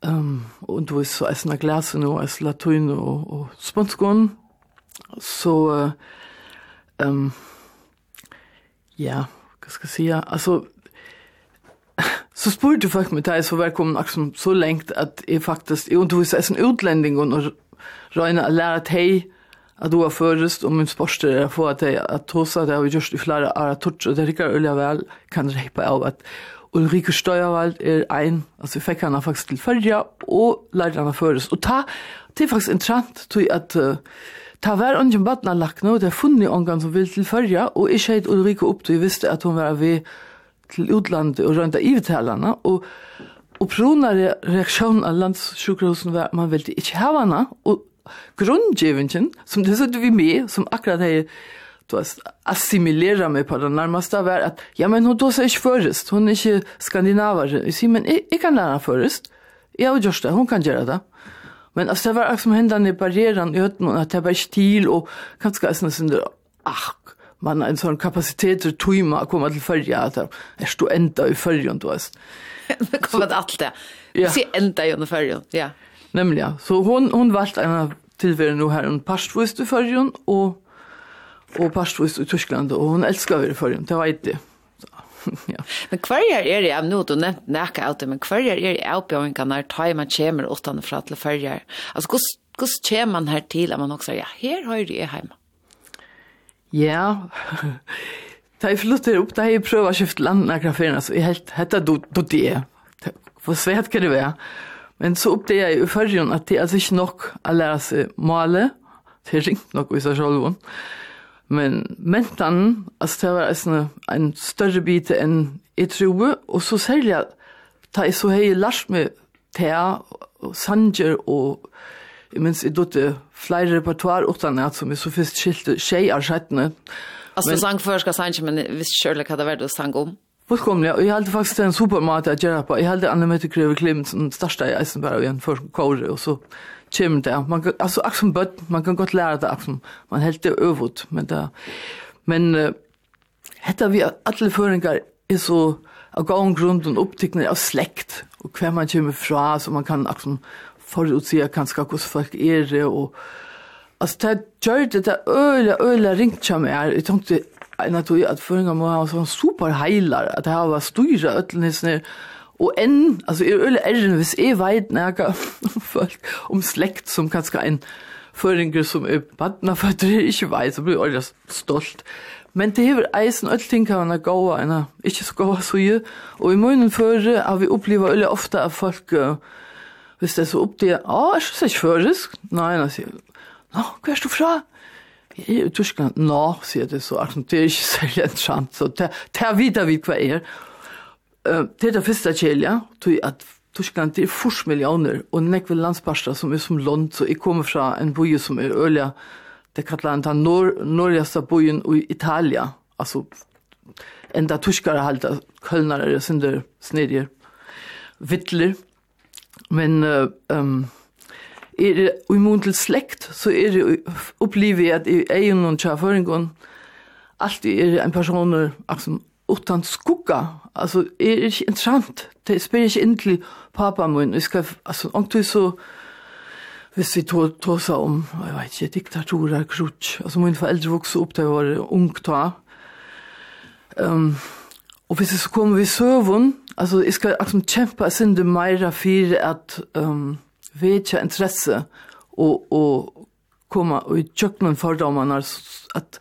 um, og du er så eisne glasene og eisne latin og, og spanskolen. Så, uh, um, ja, hva skal jeg si, altså, så spurte du faktisk med deg, så velkommen akkurat som så lengt at jeg faktisk, jeg underviser eisne utlending og røyne og lærer at att då förrest om en sportare att få att att tossa det har vi gjort i flera år att touch och det rikar öliga väl kan det av att Ulrike Steuerwald är en alltså fick henne faktiskt till förra och lärde henne förrest och ta det är faktiskt intressant tror jag uh, Ta var on lagt batna det der funni ungen som vil til fyrja, og ich heit Ulrike upp, du visste at hun var ved til utlandet og rundt av ivetalene, og Og prona reaksjonen av landssjukhusen var at man ville ikke ha henne, og grundgivningen som det satt vi med som akkurat det du vet, assimilera mig på den närmaste var att ja men hon då så är förrest hon är inte skandinavare jag säger men jag kan lära förrest jag och det hon kan göra det. Men alltså det var också som hända när barriären i hörde att det var stil och kanske alltså synd ach man en sån kapacitet till tuma komma till följa att är du ända i följan du vet det kommer att allt det se ända i under följon ja. Nämligen, ja. så hon, hon valt en tillvärld nu här, en parstvist i förrjun och, och parstvist i Tyskland och hon älskar i förrjun, det var inte ja. Men kvarjar er det, nu du nevnt nekka av men kvarjar er det avbjøringene når tar man kommer utenfra til farger? Altså, hvordan kommer man her til at man også ja, her har er hjemme? Ja, da jeg flytter opp, da jeg prøver å skifte landet nær graferene, så jeg helt, hette du, du det. Hvor svært kan det være? Men så oppdager jeg i førjen at det er altså ikke nok å lære seg male. Det er ringt nok i seg selv. Men mentan, altså det var en, en større bit enn jeg tror. Og så særlig at da jeg så har jeg lært meg til og sanger og jeg minns jeg dotte flere repertoar utan at som jeg så først skilte tjej av skjettene. Altså men, sang før skal sanger, men jeg visste selv hva det var det sang om. Fullkomliga, och jag hade faktiskt en supermat att göra på. Jag hade Anna Mette Greve Klim, som största i Eisenberg igjen för kåre och så kommer det. Man, alltså, som bött, man kan gott lära det akkurat Man helt det øvut, men det... Men uh, hette vi alle føringer er så av gang grund og opptikner av slekt og hver man kommer fra, så man kan akkurat forutsige kanskje hvordan folk er det, og altså det gjør det, det øyla, øyla ringt som er, jeg tenkte, en av tog at føringer må ha sånn superheilar, at det har vært styra øtlenisene, og enn, altså er øle erren, hvis jeg vet nega folk, om slekt som kanskje en føringer som er vantna for at badnaføtter, ikke vet, så blir jeg stolt. Men det hever eisen öll tinkarna gåa enn ikkje så gåa suje. Og i munnen føre har vi oppleva öll ofta av folk, uh, hvis det er så oppdige, ah, er så ikke førisk? Nei, nei, sier, nå, hva er du fra? jeg er i Tyskland? Nå, sier det så, altså, det er ikke særlig entrant, så det er videre vi hva er. Uh, Det er det første kjelja, tror at Tyskland det er 40 millioner, og nekve landsparster som er som land, så jeg kommer fra en boi som er ølja, det kallar han ta nor norrjaste bojen i Italia, altså enda tyskare halda, kölnare, sinder, snedjer, vittler, men... Uh, um, er det i til slekt, så er det opplivet at i egen og tjaføringen alltid er en person som utan skugga, altså er det ikke interessant, det spyr ikke inn til pappa min, vi skal, altså om du så, hvis vi tog seg om, jeg vet ikke, diktatorer, krutsk, altså min foreldre vokste opp da jeg var ung da. um, og hvis jeg så kommer vi søvun, altså jeg skal liksom kjempe, jeg synes det meira for at, um, vetja interesse og, og komma og i tjøkkenen fordommene at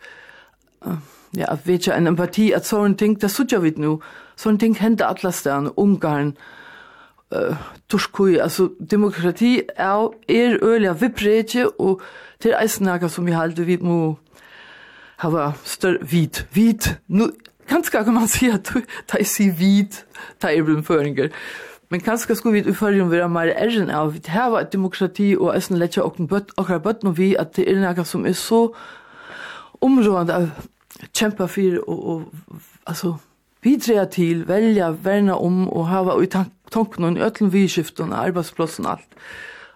uh, ja, at vetja en empati at sånne ting, det sutja vi nu sånne ting hender alle stedene, Ungarn uh, Torskui, altså demokrati er, er øyelig vibretje og til eisnaga som vi halde vi må hava større vit vit nu Kanskje kan man si at ta i si vid, ta i blir føringer, Men kanskje skulle vi i førjen være mer ærgen av at her var et demokrati og æsten letja åkken akkurat bøtt noe vi at det er noe som er så områdende av kjempa for og, og altså bidra til, velja, verna om og hava i tanken og i øtlen vidskiften og arbeidsplassen og alt.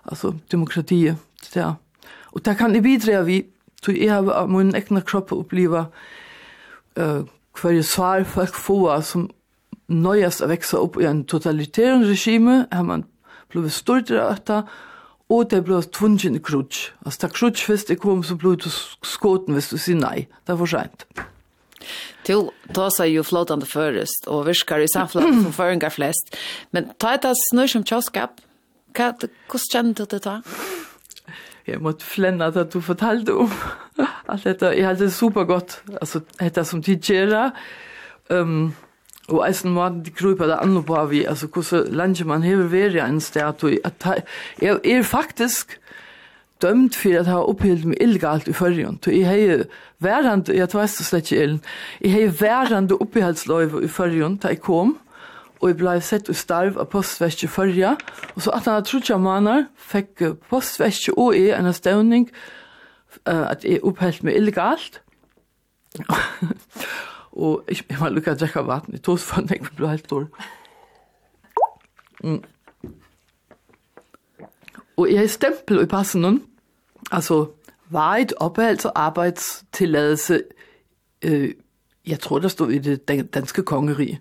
Altså demokratiet. Ja. Og det kan jeg bidra vi, så jeg har min egna kropp oppleva uh, hver svar folk få som nøyast å vekse opp i en totalitär regime, har man blivit stort av dette, og det blev tvungen i krutsk. Altså, da krutsk først er kom så blev du skåten, hvis du sier nei. Det er for sent. Du tar sig jo flotande først, og virker i samflatt för føringer flest. Men ta et av snurr som kjøskap. Hvordan kjenner du det da? Jeg måtte flenne at du fortalte om alt dette. Jeg hadde det supergodt. Altså, dette som tidigare. Um, Og eisen måten de kryper det andre på vi, altså hvordan landet man hever være en sted, At jeg er faktisk dømt for at jeg har opphilt meg illegalt i førjen. Så jeg har værende, jeg vet det slett ikke illen, jeg har værende opphildsløyve i førjen da jeg kom, og jeg ble sett og starv av postverket førja, og så at han har trodd jeg maner, fikk postverket og jeg en støvning at jeg opphilt meg illegalt. Og jeg, jeg var lukket at drekka vatten tog så svann, jeg ble helt dårlig. Mm. Og jeg har stempel i passen nun, altså varet opholds og arbejdstilladelse, øh, jeg tror der stod i det danske kongerige.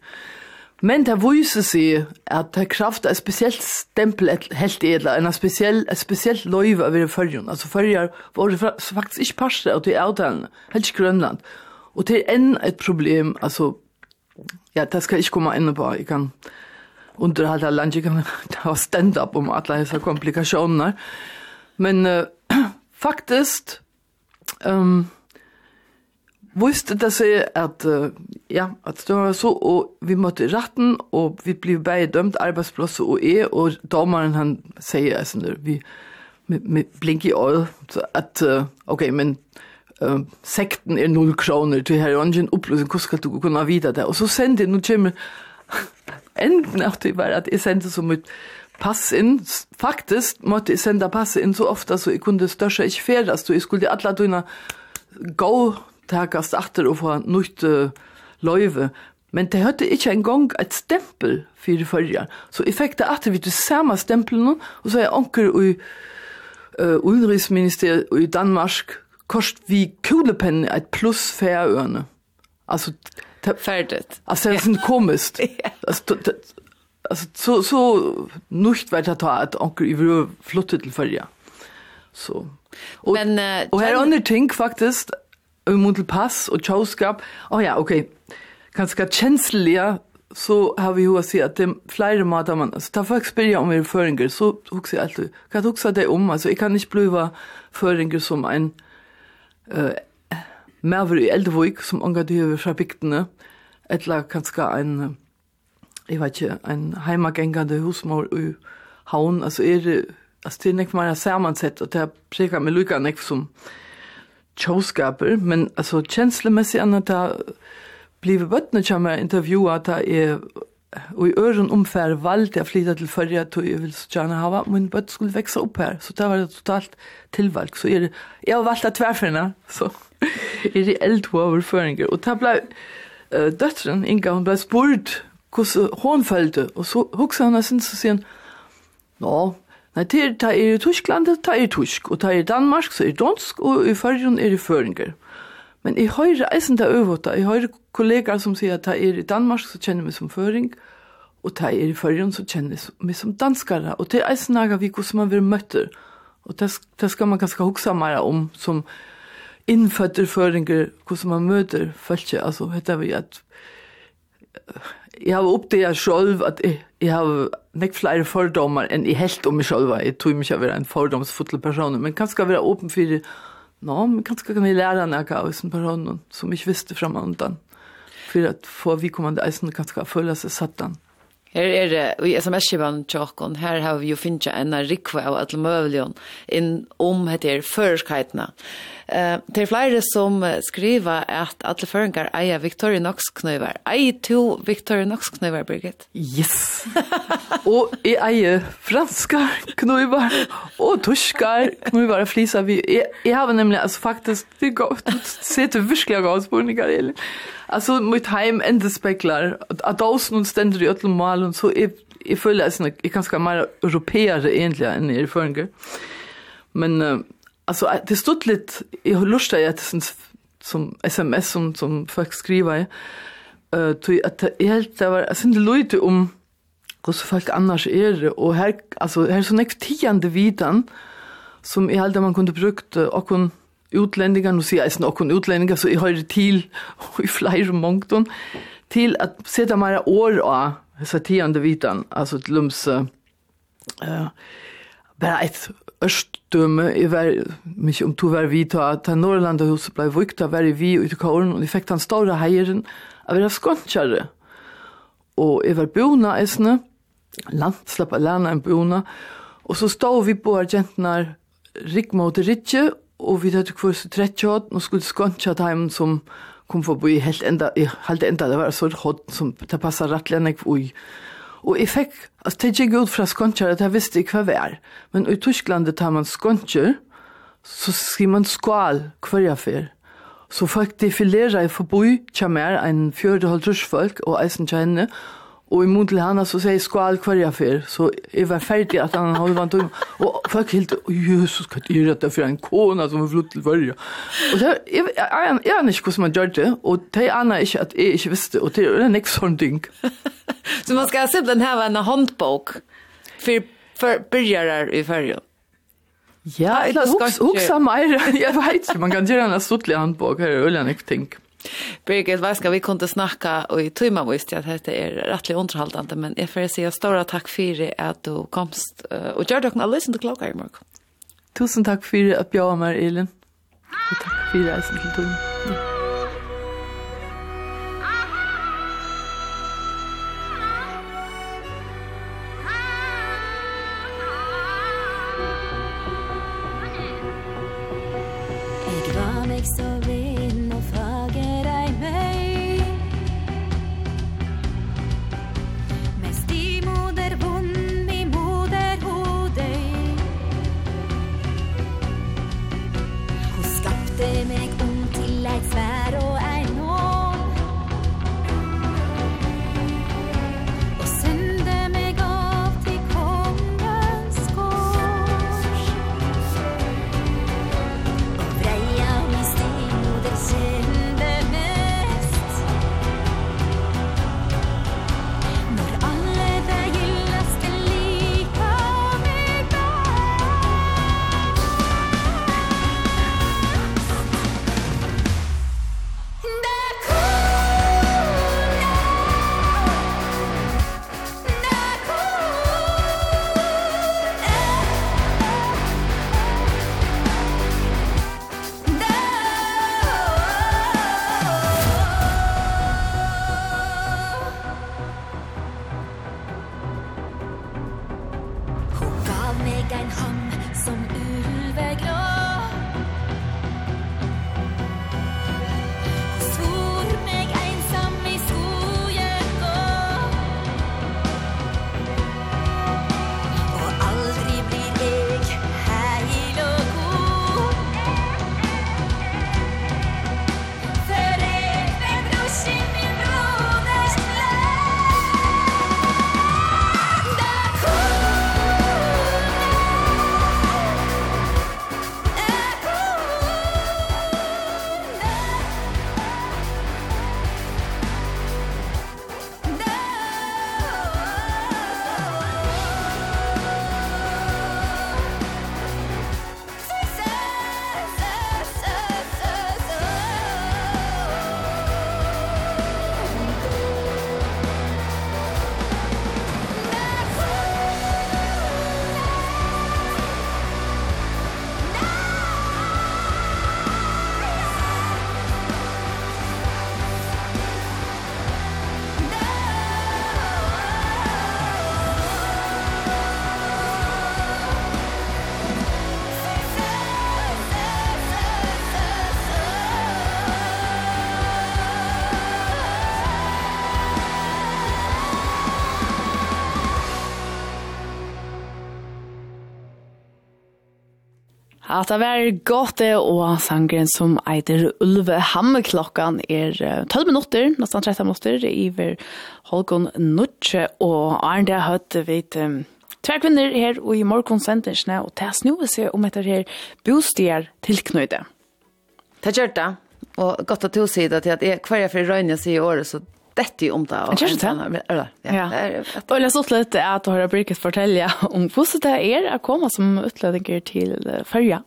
Men der viser seg at der kraft er spesielt stempel helt edla, en spesiell, et spesielt løyve av følgen. Altså følger var det faktisk ikke parste av de avtalene, helt ikke Grønland. Och det är än ett problem, alltså, ja, det ska jag komme inn på, jag kan underhalda land, jeg kan ha stand-up om alla disse komplikationer. Men uh, faktiskt, um, visste det seg att, uh, ja, att det var så, och vi mötte ratten, och vi blev bare dømt arbetsplats och är, og dommeren han säger, alltså, vi, med, med blink i øyet, så uh, okej, men uh, sekten er null kroner, til her, og ingen oppløsning, hvordan skal du kunne vite det? Og så sendte jeg, nå kommer enden av det var at jeg sendte som et pass inn, faktisk måtte jeg sende pass inn så ofte så jeg kunne større ikke ferdes, så jeg skulle alle dine gå takast atter og få nytt uh, løyve, Men det hørte ikke engang et stempel for førre. Så jeg fikk det atter vidt det samme stempelen, og så er jeg anker i uh, Udenriksministeriet i Danmark, kost vi Kulepen et plus Färöarne. Altså färdigt. Alltså det är sånt komiskt. Alltså alltså så så nucht weiter ta att onkel i flottet till följa. Så. Och, Men uh, och här under ting faktiskt mot pass och chauskap. Oh ja, okej. Okay. Ganska känsliga så har vi ju att se att det flera matar man alltså ta folk experience om vi föringar så huxar jag alltid. Kan huxa det om alltså jag kan inte bliva föringar som en uh, maver i Eldevik som ångar det over fra bygdene, eller kanskje en, jeg vet ikke, en heimagengende husmor i havn, altså er det, altså det er nek mer samansett, og det er preka med lykka nek som tjåskaper, men altså kjenslemessig anna det blivet bøttene kommer intervjua, det er Og i øren omfær valgte jeg flytta til førre tog jeg vil så gjerne hava, min bøtt skulle vekse opp her, så det var det totalt tilvalg. Så er, jeg har valgt av tverferne, så er det eldt overføringer. Og det ble uh, døtteren, Inga, hun ble spurt hvordan hun følte, og så huksa hun sin, så sier hun, nå, nei, det er, det er i Tyskland, det er i Tysk, og det er i Danmark, så er det dansk, og i førre er det føringer. Men jeg hører eisen det øvåta. Jeg hører kollegaer som sier at jeg er i Danmark, så kjenner jeg meg som føring. Og jeg er i Førjen, så kjenner jeg meg som danskere. Og det er eisen naga vi hvordan man vil møtte, Og det, det skal man ganske huksa mer om som innfødder føringer, hvordan man møter folk. Altså, heter vi at jeg har oppdaget selv at jeg, jeg har nek flere fordommer enn jeg helt om meg selv. Jeg tror ikke jeg være en fordomsfulle person, men kanskje jeg være åpen for det Nå, men kanskje kan jeg lære noe av en person som ikke visste frem og undan. For at få vi kommer eisen kanskje føle seg satt den. Her er det, og i sms-kivan tjokken, her har vi jo finnet en rikve av alle møvligene inn om dette førskheitene. Ja Eh, det er flere som skriver at alle føringer eier Victoria Knox-knøyver. Eier to Victoria Knox-knøyver, Birgit? Yes! og jeg eier franske knøyver og torsker knøyver og vi Jeg, jeg har nemlig, altså faktisk, det går ut ser du virkelig av avspårninger, eller? Alltså mitt hem ända speglar att dosen och ständer i öll malen så är jag føler att jag kanske mer europeer egentligen än i förrgår. Men uh, Alltså det stod lite i lust att det som SMS som som folk skriver. Eh till att helt det var sen det lite om hur så folk annars är det. Och här alltså här så näkt tionde vidan som i halda man kunde brukt och kon utlänningar nu ser jag också utlänningar så i höjde till i flyr mångton till att sätta mera år och så tionde vidan alltså till lums eh bara ett Østdømme, jeg var, mich om to var vi ta, ta Norrlandet huset ble vukt, da var vi ute i kåren, og jeg fikk den store heieren, av være skåntjare. Og jeg var bona esne, land, slapp alene en bona, og så stod vi på argentnar rik mot rikje, og vi hadde kvurs trettjått, og skulle skåntja dem som kom forbi helt enda, helt enda, det var så hård som det passet rettelig enn jeg var Og jeg fikk, altså det gikk ut fra skontjer at jeg visste ikke hva det er. Men i Tysklandet tar man skontjer, så skriver man skål hver jeg fyr. Så folk defilerer i forboi, kommer en fjørde holdt russfolk og eisen kjenne, og Och i mun til Hanna så säger skål kvarja för. Så jeg var ferdig at han holdt vant om. og folk helt, Jesus, hva er det for en kona som har flytt till varje? Och så jeg jag ikke hur man gjør det. og det är Anna inte att jag inte visste. og det er en ekst sånn ting. Så man ska simpelthen den en håndbok för, för börjare i färgen. Ja, jag huxar mig. Jag vet inte, man kan göra en stuttlig handbok. Här är öliga ting. Birgit, vad ska vi kunde snacka och i timma visst jag att det är rättligt underhållande men jag får säga stora tack för det att du komst uh, och gör dock en listen till klockan i morgon. Tusen tack för att bjöd mig, Elin. Och tack för det som du tog. at det var godt og sangren som eider Ulve Hammeklokkan er 12 minutter, nesten 13 minutter, iver Holgon Nutsche, og Arne det høtt vidt um, tver kvinner her og i morgonsendersene og det snøver seg om etter her bostier tilknøyde. Det gjør det, og godt at du sier det til at jeg, hver jeg for røyne sier i året, så dette om det. Jeg kjører til. Ja. ja. Og jeg så litt at du har brukt fortelle om hvordan det er å komme som utlødinger til Førja.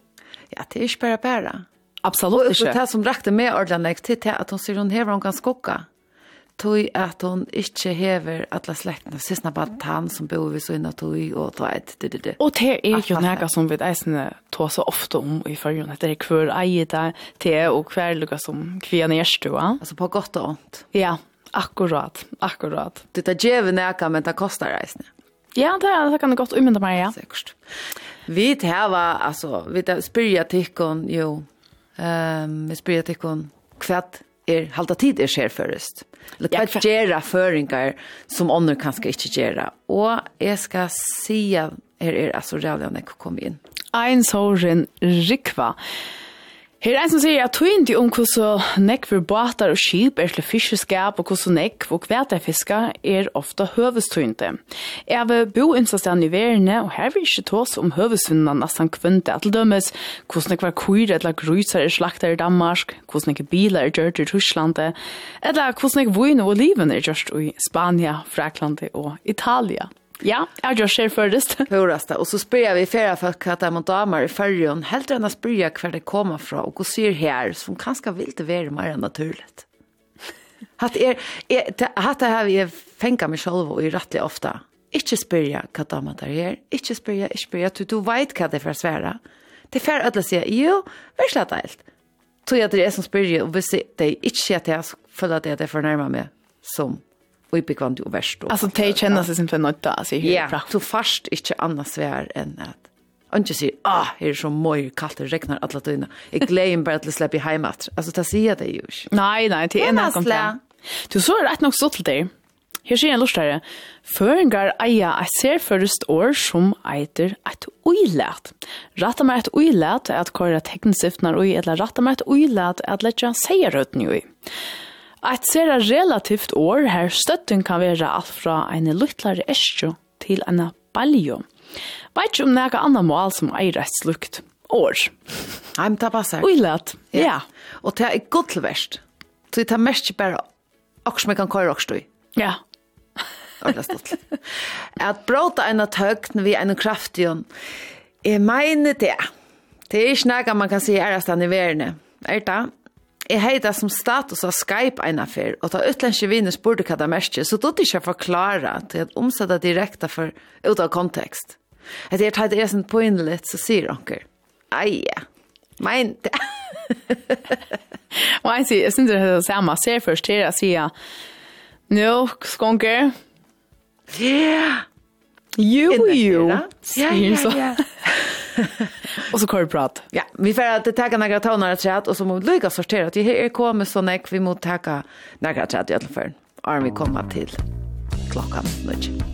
Ja, det är bare bara bara. Absolut inte. Det som räckte med ordlarna till det att hun sier hun hever hun kan skocka. Tog att hon inte hever alla slektene, Sist bare han som bor vid såna tog och ta ett det det. Och det är ju några som vi eisene tar så ofta om i förrjun att det eier det til te och kvälluga som kvian erstua. Alltså på gott og ont. Ja, akkurat, akkurat. Det tar djeve näka men det kostar reisne. Ja, det, det kan det godt umynda meg, ja. Sikkert. Vi tæva, alltså vi tar spyrja tikkun, jo, um, vi spyrja tikkun, kvæt er halta tid er skjer først. Eller hva ja, gera føringar som ånder kanskje ikke gera. Og jeg skal si her er altså rævlig kom inn. Ein såren rikva. Rikva Her er en som sier at tog ikke om hvordan nekk for båtar og skip er til fiskeskap og hvordan nekk og kvætefiska er ofte høvestøynte. Jeg vil bo innsastand i verene, og her vil ikke tås om høvestøynene nesten kvønte at til dømes, hvordan nekk var kuir eller gruser er slakter i Danmark, hvordan nekk biler er gjørt i Russland, eller hvordan nekk vun og oliven er gjørt i Spania, Frakland og Italia. Ja, jag gör själv för det. Hörast och så spyr vi flera folk at att de damer i färjan helt enn ena spyr hver det kommer fra, og går ser her, som kanskje vil det være mer naturligt. Hatt er, er hatt det här vi fengt meg selv og i rättligt ofta. Inte spyrja hva damer der er, ikke spyrja, ikke spyrja, du, du vet hva det er for å svære. Det er for alle si, jo, vær slett alt. Tror jeg at det er som spyrja, og hvis det er ikke sier til jeg, så føler jeg at det er for nærmere meg som och i bekvant och värst. Alltså det känns sig som för något där så Ja, så fast inte annars svär än att Anke sier, ah, her er så mye kaldt, det regnar alle døgnet. Jeg gleder bare til å slippe hjemme etter. Altså, det sier det jo ikke. nej, det är en av kom Du så er rett nok så till dig. Här sier en lustare. Föringar eia eit först år som eiter eit uilat. Ratta meg eit uilat er at kåre tegnsiftnar ui, eller ratta meg eit uilat er at letja seierrøtten ui. Et sera relativt år her støtten kan være alt fra en luttlare eskjo til en baljo. Veit ikke om det er annet mål som eier et slukt år. Nei, men det passer. Uilat, ja. ja. Og det er godt til verst. Så det er mest ikke bare akkur som jeg kan køre akkurat i. Ja. Ordentlig stått. At bråta en av tøkten vi en kraftig, jeg mener det. Det er ikke noe man kan si er at han i verden. Er det? Jeg hei det som status av Skype en affær, og da utlenske viner spurte hva det merkje, så då ikke jeg forklare til at omsette direkte for, ut av kontekst. At jeg tar det er sånn poinlig, så sier onker, eia, men det... Og jeg sier, jeg synes det er det samme, ser først til jeg sier, nå, skonker, ja, yeah. Jo, jo. Ja, ja, ja. och så kör vi prat. Ja, vi får att ta några toner att chat och så mot lycka sortera. Det här kommer så näck vi måste ta några chat i alla fall. Army komma till klockan nu.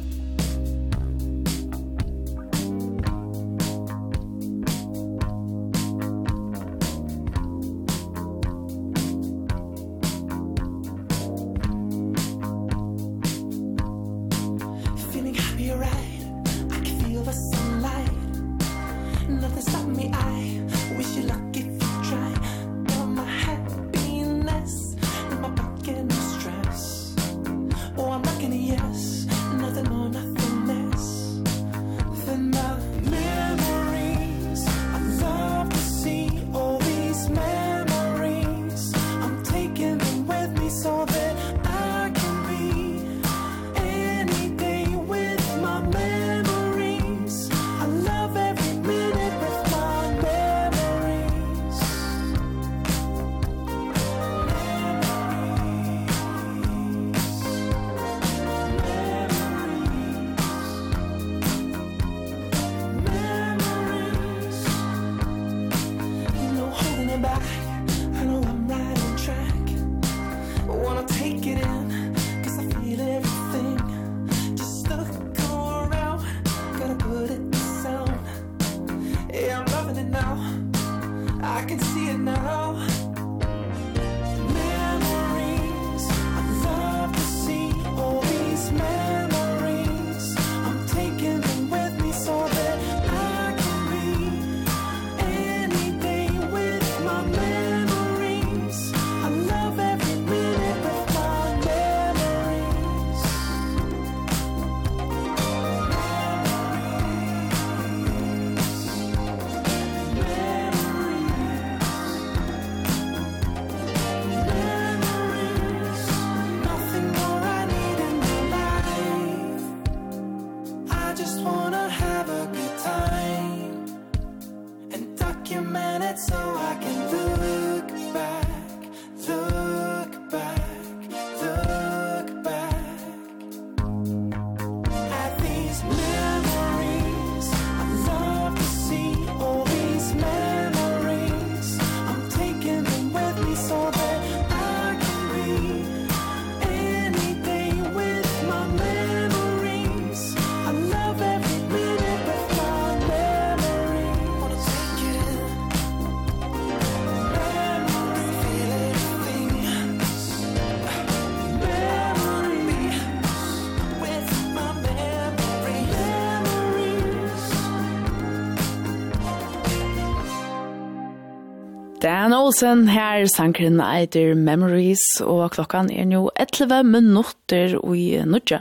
Jan Olsen her, sankren eiter Memories, og klokkan er nu 11 minutter i nudja.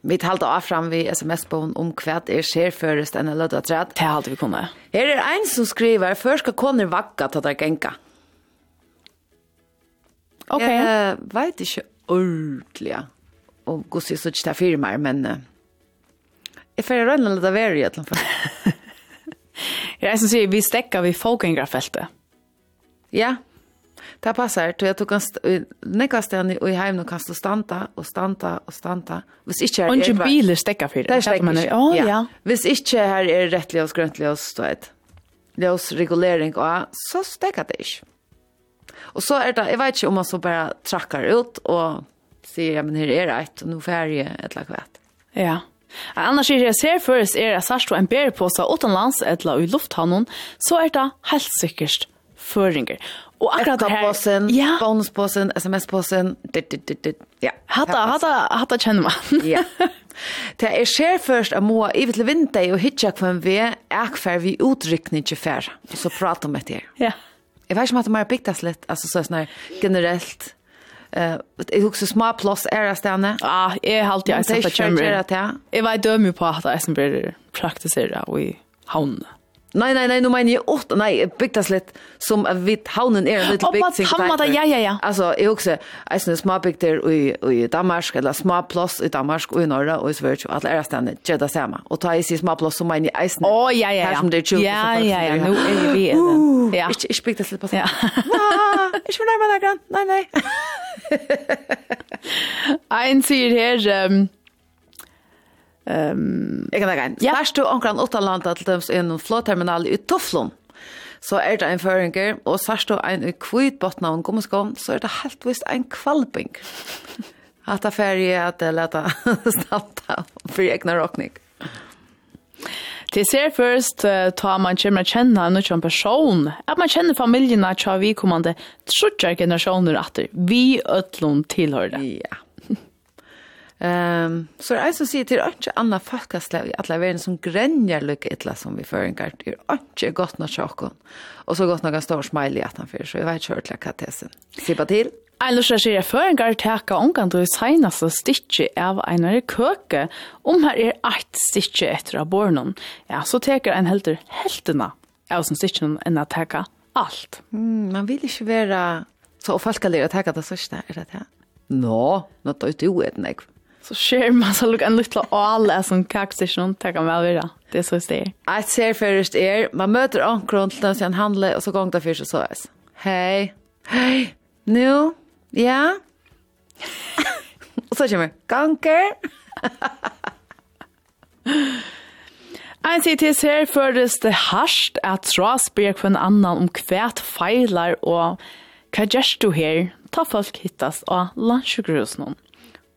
Vi talte av fram vi sms-bogen om hva er skjer først enn lødda træd. Det halte vi kunne. Her er en som skriver, før skal koner vakka til deg genka. Ok. Jeg vet ikke ordentlig om hvordan jeg ikke det firmaer, men jeg får rønne litt av er i et eller annet. Jeg synes vi stekker vi folkengrafeltet. Ja, det passar. Så jeg kan nekka stedene i heimen og kan stå stanta og stanta og stanta. Hvis ikke her er... Biler stekker for det. Det er stekker. Ja. ja. Hvis ikke her er rettlig og grøntlig og är Ljøs regulering og så stekker det ikke. Og så er det, jeg vet ikke om man så bare trakker ut og sier, ja, men her er det et, og nå fer jeg et eller annet. Ja. Ja. Annars er jeg ser først er at sørst og en bærepåse utenlands eller i lufthavnen, så er det helt sikkert føringer. Og akkurat det her... ja. bonuspåsen, sms-påsen, ja. Hatta, hatta, hatta kjenner man. ja. Det er skjer først at må i til vinter og hitja hvem vi er, akfer vi utrykning til fer, og så prater om etter. Ja. Jeg vet ikke om at det er bygd litt, altså så er sånn generelt, Eh, det är också små plats är det stanna. Ja, är halt jag så att jag det här. Jag var döm på att det som blir praktisera och i havn. Nej nej nej, nu menar jag åt nej, byggt slett som vid havnen är en liten big thing. Hamma där ja ja ja. Alltså är också alltså små byggt där i i Danmark eller små plats i Danmark och i norra och i Sverige och alla är stanna det där samma. Och ta i sig små plats som menar jag. Åh ja ja ja. Som det. Ja ja ja, nu är vi. Ja. Ich ich byggt slett på. Ja. Ich bin einmal da. Nein nein. Ein sier her, um, um, jeg kan lage en, ja. Først du omkring Åttalandet til dems en flåterminal i Toflon, så er det en føringer, og sørst du en kvitt botten av en gommesko, så er det helt visst en kvalping. Hatta ferie at leta stanta for egna rockning. Det ser først uh, ta man kommer kjenne en utkjønn person, at man kjenner familien at vi kommande trutjar generasjoner atter. Vi øtlån tilhører det. Ja. Um, så det er en som sier til ikke annet folkeslag i alle verden som grenjer lykke etla som vi føringer. Det er ikke godt nok sjokken. Og så godt nok en stor smile i at han fyrer, så jeg vet ikke hva det er. Sippa til. Eilers er sier føringar teka omgang til seinaste stikkje av einare køke, om her er eit stikkje etter av bornon. Ja, så teker ein helter heltena av sin stikkje enn at teka alt. Mm, man vil ikke være så falskalig å teka det sørste, er det det? Nå, nå tar ut jo et nek. Så skjer man så lukk en lukla alle som kakstikken, teka meg av det er så styr. Eit ser først er, man møter ankron til den sin handle, og så gong det fyrst og så er. Hei, hei, nu, Ja. Og så kommer ganker. Ein sier til her føres det harsht at trasbjerg ber en annan om kvæt feilar og hva gjørs du her? Ta folk hittas av landsjukrusen.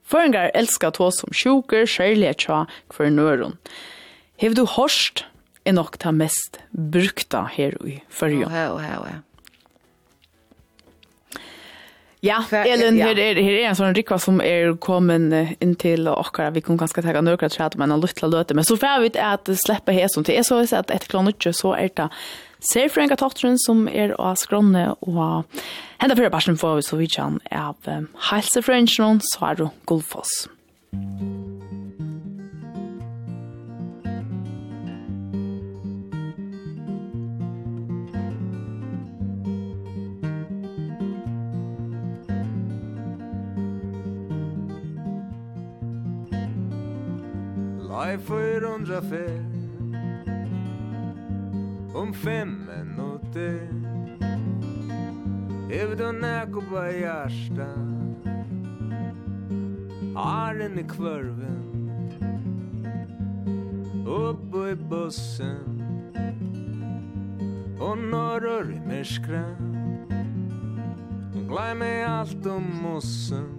Føringar elskar tå som sjuker, skjærlige tja kvar nøron. Hev du hårst er nok ta mest brukta her i førjen. Ja, ja, ja. Ja, Elin, ja. her er, her er en sånn rikva som er kommet inn til okkara, vi kunne ganske tega nøkra træt, men en luttla løte, men så får vi at slippe hesson til, jeg så at etter klant utgjø, så er det ser for en gatokteren som er av skronne, og henda fyrir barsen får vi så vidt han av helsefrøyngen, så er det Gullfoss. Musikk Aj undra fer Om fem minuter du näko på hjärsta Arren i kvörven Uppe i bussen. Och norrör i merskra Glaj mig allt om mossen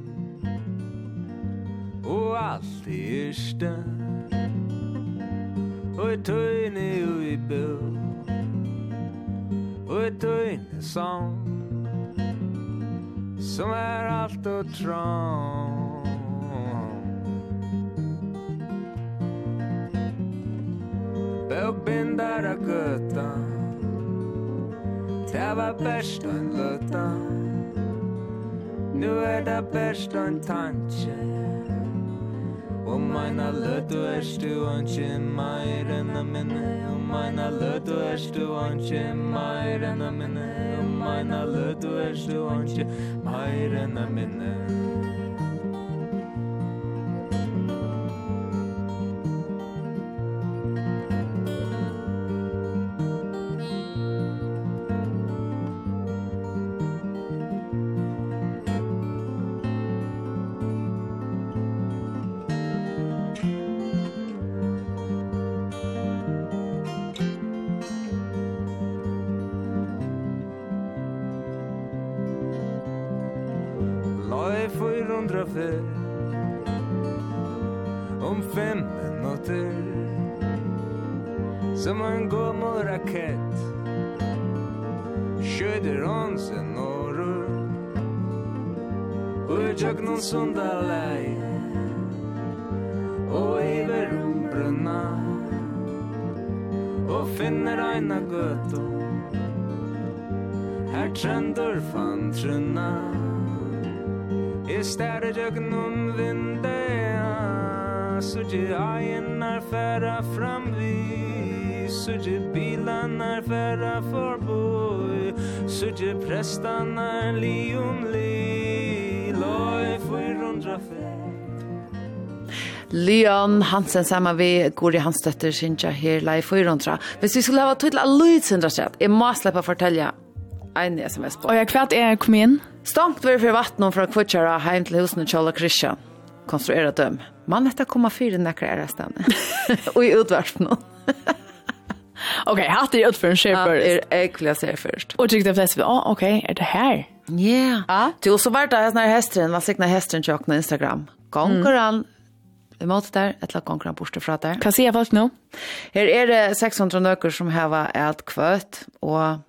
Og allt i yrsta Oi tøyne ui bøl Oi tøyne song Som er alt og trang Bøgbindar av gøtta Det var best en løtta Nu er det best en tanke. Og meina løtu erst du anki meir enn a minne Og meina løtu erst du anki meir enn a minne Og meina løtu erst du anki meir enn a minne andra för Om fem minutter Som en gommel rakett Skjøder hans en norr Og jag jag noen sunda lej Och över umbrunna Og finner aina götto Her trendur fan trunna gögnum vindea Sugi ajenar færa framvi Sugi bilanar færa forboi Sugi prestanar li um li Loi fyrundra fer Leon Hansen sammen med Gori Hansdøtter Sintja her live for Rundra. Hvis vi skulle ha tydelig av Lyd Sindra Sett, jeg må slippe å fortelle en sms på. Og jeg kvart er kom inn. Stankt var för vatten från Kvitsara hem till husen och Charles Christian. Konstruerat dem. Man detta komma fyra näkra är resten. och i utvarpen. Okej, okay, hatt är ut för en shaper. Ja, är äckliga ser först. Och tyckte flest, ja, oh, okej, okay, är det här? Ja. Yeah. Ah? Till så var det här när hästen, vad signa hästen jag på Instagram. Konkurran mm. Vi där, der, et eller annet borste fra der. Kan se folk nu? Her er det 600 nøkker som hever et kvøt, og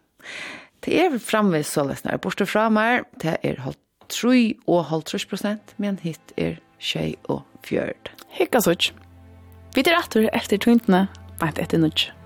Det er framvis så løsner. Borte fra meg, det er holdt 3 og holdt prosent, men hitt er 2 og fjørd. Hikka sånn. Vi tar etter etter tvintene, bare etter nødvendig.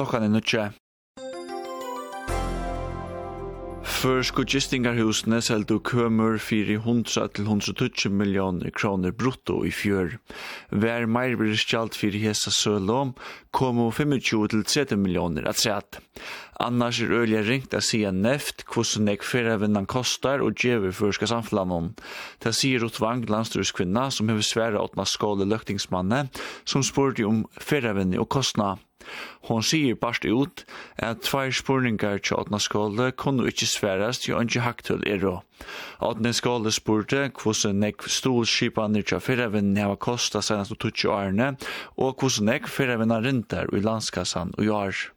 klokkan er nødtje. For gistingarhusene seldu kømur 400-120 millioner kroner brutto i fjør. Hver meir blir skjalt fyrir hesa sølom, komu 25-30 millioner at sett. Annars er ølja ringt a sia neft hvordan nek ferravinnan kostar og djever førska samflanon. Det sier Rotvang, Vang, landstyrskvinna, som hever sværa åtna skåle løktingsmanne, som spurte om ferravinni og kostna. Hon sier bare ut at tvær spurningar til Åtna skåle kunne ikkje sverast jo ikkje haktull er rå. Åtna skåle spurte hvordan nek stolskipaner til fyrrevinnen hava kosta senast og tutsi årene, og hvordan nek fyrrevinnen rindar i landskassan og jår.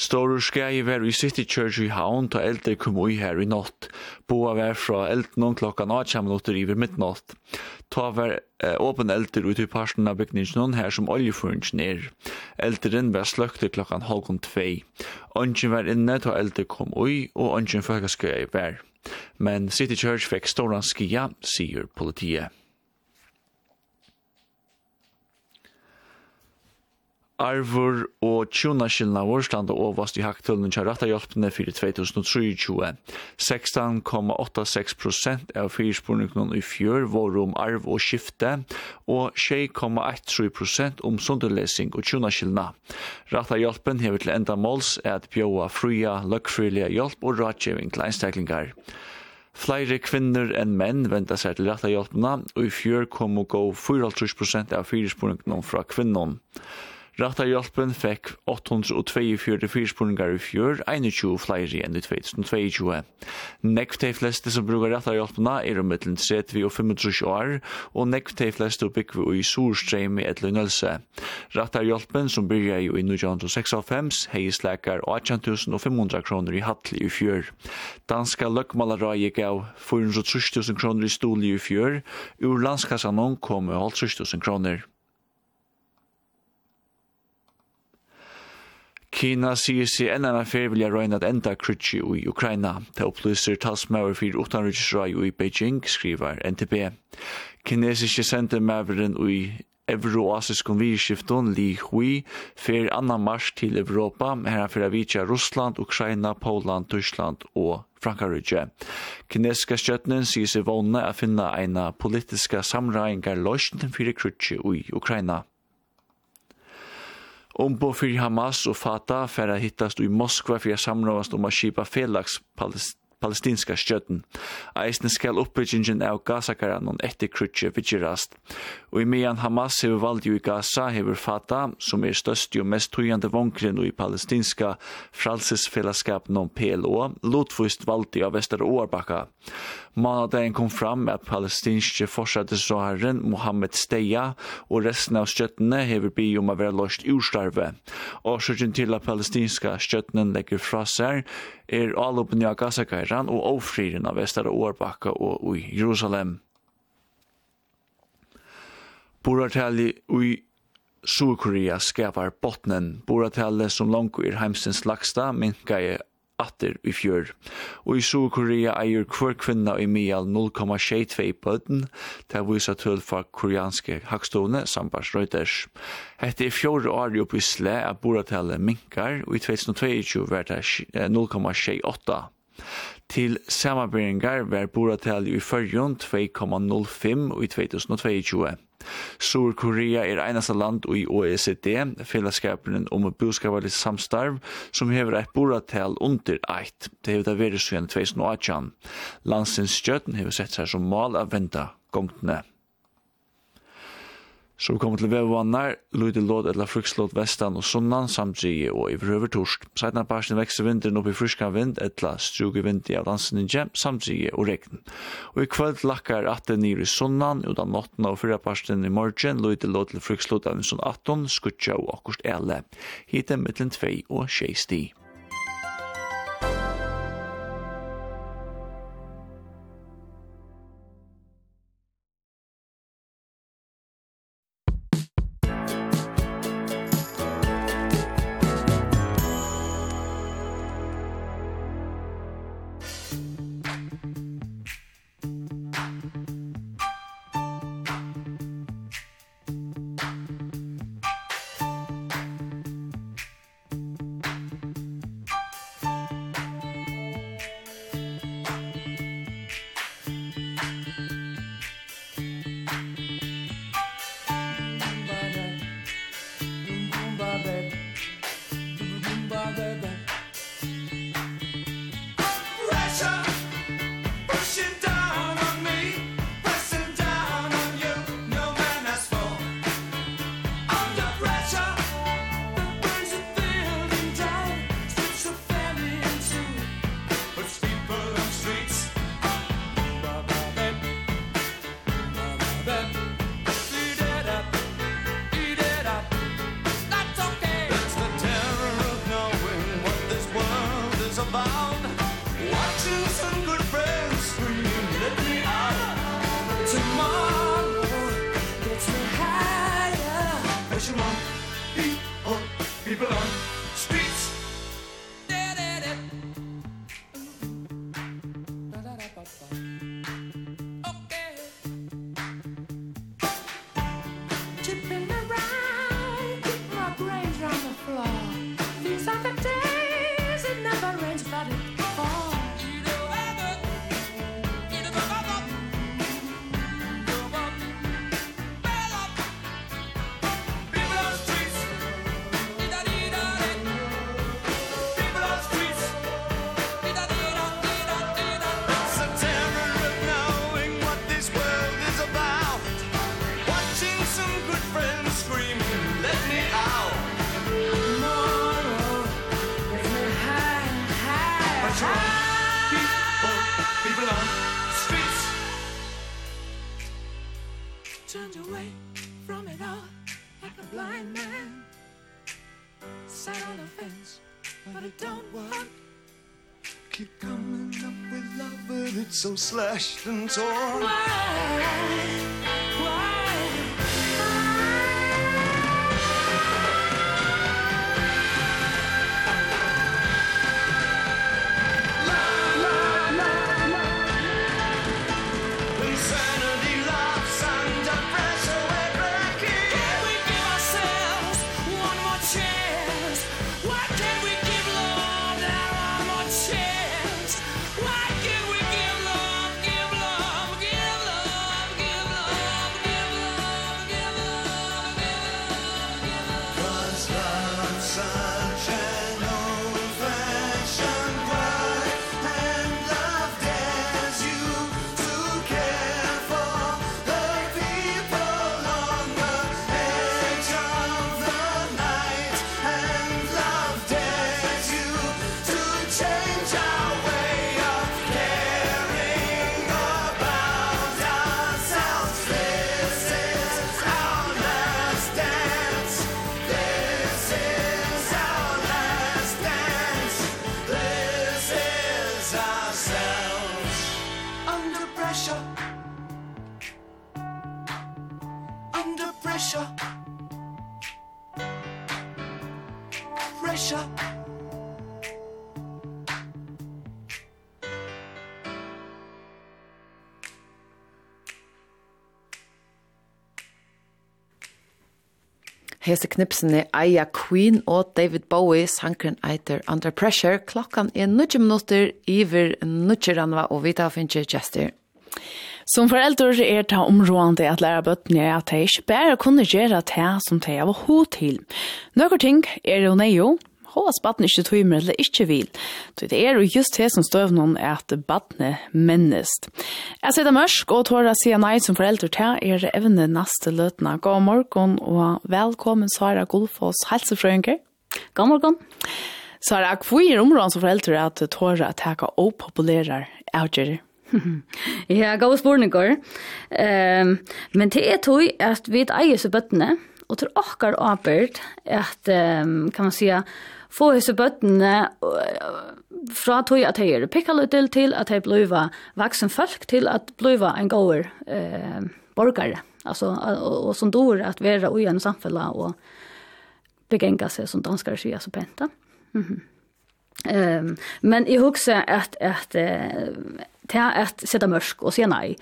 Stor skei var i City Church i Havn ta eldre kom ui her i natt. Boa var fra elden klokka klokkan 8 minutter i midnatt. Ta var eh, åpen elder ut i parten av bygningen her som oljeføringen er. Eldren var sløkte klokkan halvgån 2. Ongen var inne ta eldre kom ui, og ongen føkka skei var. Men City Church fikk storan skia, sier politiet. arvor og tjuna skillna vår standa overst i haktullene til rattahjelpene fyrir 2023. 16,86% av fyrspurningene i fjør var om arv og skifte, og 6,83% om sunderlesing og tjuna skillna. Rattahjelpen hever til enda måls at bjóa fruja, løkfrilige hjelp og rådgjeving til einstaklingar. Flere kvinner enn menn venter seg til rett hjelpene, og i fjør kom å gå 4,5% av fyrisporingene fra kvinnerne. Rata hjelpen fekk 842 fyrspunningar i fjør, 21 flere enn i 2022. Nekv de fleste som brukar Rata Hjálpena er om mittlen 30 og 25 år, og nekv de fleste byggvi i Sorstreimi et Lønnelse. Rata hjelpen som byrja i 1906 hei slekar 18.500 kroner i hattli i fjør. Danska løkmalarai gav 430.000 kroner i stoli i fjør, ur landskassanon kom 50.000 kroner. Kina sier seg enn enn affær vilja røyna at enda krutsi i Ukraina. Det opplyser talsmauer fyrir utanriksrøy i Beijing, skriver NTB. Kinesiske sendemaveren i euroasiskon virskifton Li Hui fer anna mars til Europa, her fyrir vitja Russland, Ukraina, Poland, Tyskland og Frankarudje. Kinesiska stjøtnen sier seg vågne å finne eina politiska samræingar løsning fyrir krutsi i Ukraina. Ombo fyrir Hamas og Fatah færa hittast i Moskva fyrir samråast om a skipa felags palestinska stjøtten. Eisne skal oppbyggingen av Gaza-karanen etter krutje vidgerast. Og i mean Hamas hever valgt jo i Gaza hever Fatah, som er størst jo mest tøyende vonkren i palestinska fralsesfellesskapen om PLO, lotfust valgt av Vester Årbakka. Manadagen kom fram at palestinske forsatesråharen Mohammed Steya og resten av stjøttene hever bi om å være løst urstarve. Årsøkken til at palestinska stjøttene legger fra seg er alloppen av Gaza-karanen herran og ofriren av vestara årbakka og i Jerusalem. Borartali i Sur-Korea skapar botnen. Borartali som langt er heimsens lagsta minka i atter i fjør. Og i Sur-Korea eier hver kvinna i mial 0,62 bøtten, til visa tøl fra koreanske hakstående sambars Reuters. Hette er fjore år oppe i sle at boratellet minkar, og i 2022 var det 0,68 til samarbeidingar var boratal i fyrjon 2,05 i 2022. Sur-Korea er einasta land i OECD, fellesskapen om boskaparlig samstarv, som hever eit boratal under eit. Det hever det veri 2018. Landsins stjøtten hever sett seg som mal av venda gongtene. Så vi kommer til vevvannar, lydig låd eller frukslåd vestan og sunnan samtlige og i vrøver torsk. Seidna parsen vekser vinteren opp i fruskan vind etla struge vind i avdansen gjem, samtlige og regn. Og i kvöld lakkar at det nyr i sunnan, jo da nottena og fyrra parsen i morgen, lydig låd eller frukslåd av en sunn 18, skutja og akkurst ele. Hiten mittlen 2 og 6 sti. slashed and torn. Why? hese knipsene eia Queen og David Bowie, sankren eiter Under Pressure. Klokkan er nudje minutter, iver nudje ranva og vita finner gestur. Som foreldre er det områdende at lære bøttene at de ikke bare kunne gjøre det som de har hod til. Noen ting er jo nøye, Hås baden ikke tøymer eller ikke vil. Det er jo just det som støv noen er at badne mennest. Jeg sitter mørsk og tår å si nei som foreldre til er evne neste løtene. God morgen og velkommen Sara Golfås, helsefrøynker. God morgen. Sara, hvor er områden som foreldre at tår å ta og populære avgjører? ja, gode spurningar. Um, men det er tog at vi eier så bøttene, og til okkar åpert at, um, kan man säga, få hese bøttene fra tog at jeg er litt til at jeg bliva vaksen folk til at bliva en gåer eh, borgare, altså, og, og som dår at vera ui en samfella og begenga seg som danskare sier så penta. Mm -hmm. um, men jeg husker at, at, at, at, at, at, at, at, at, at,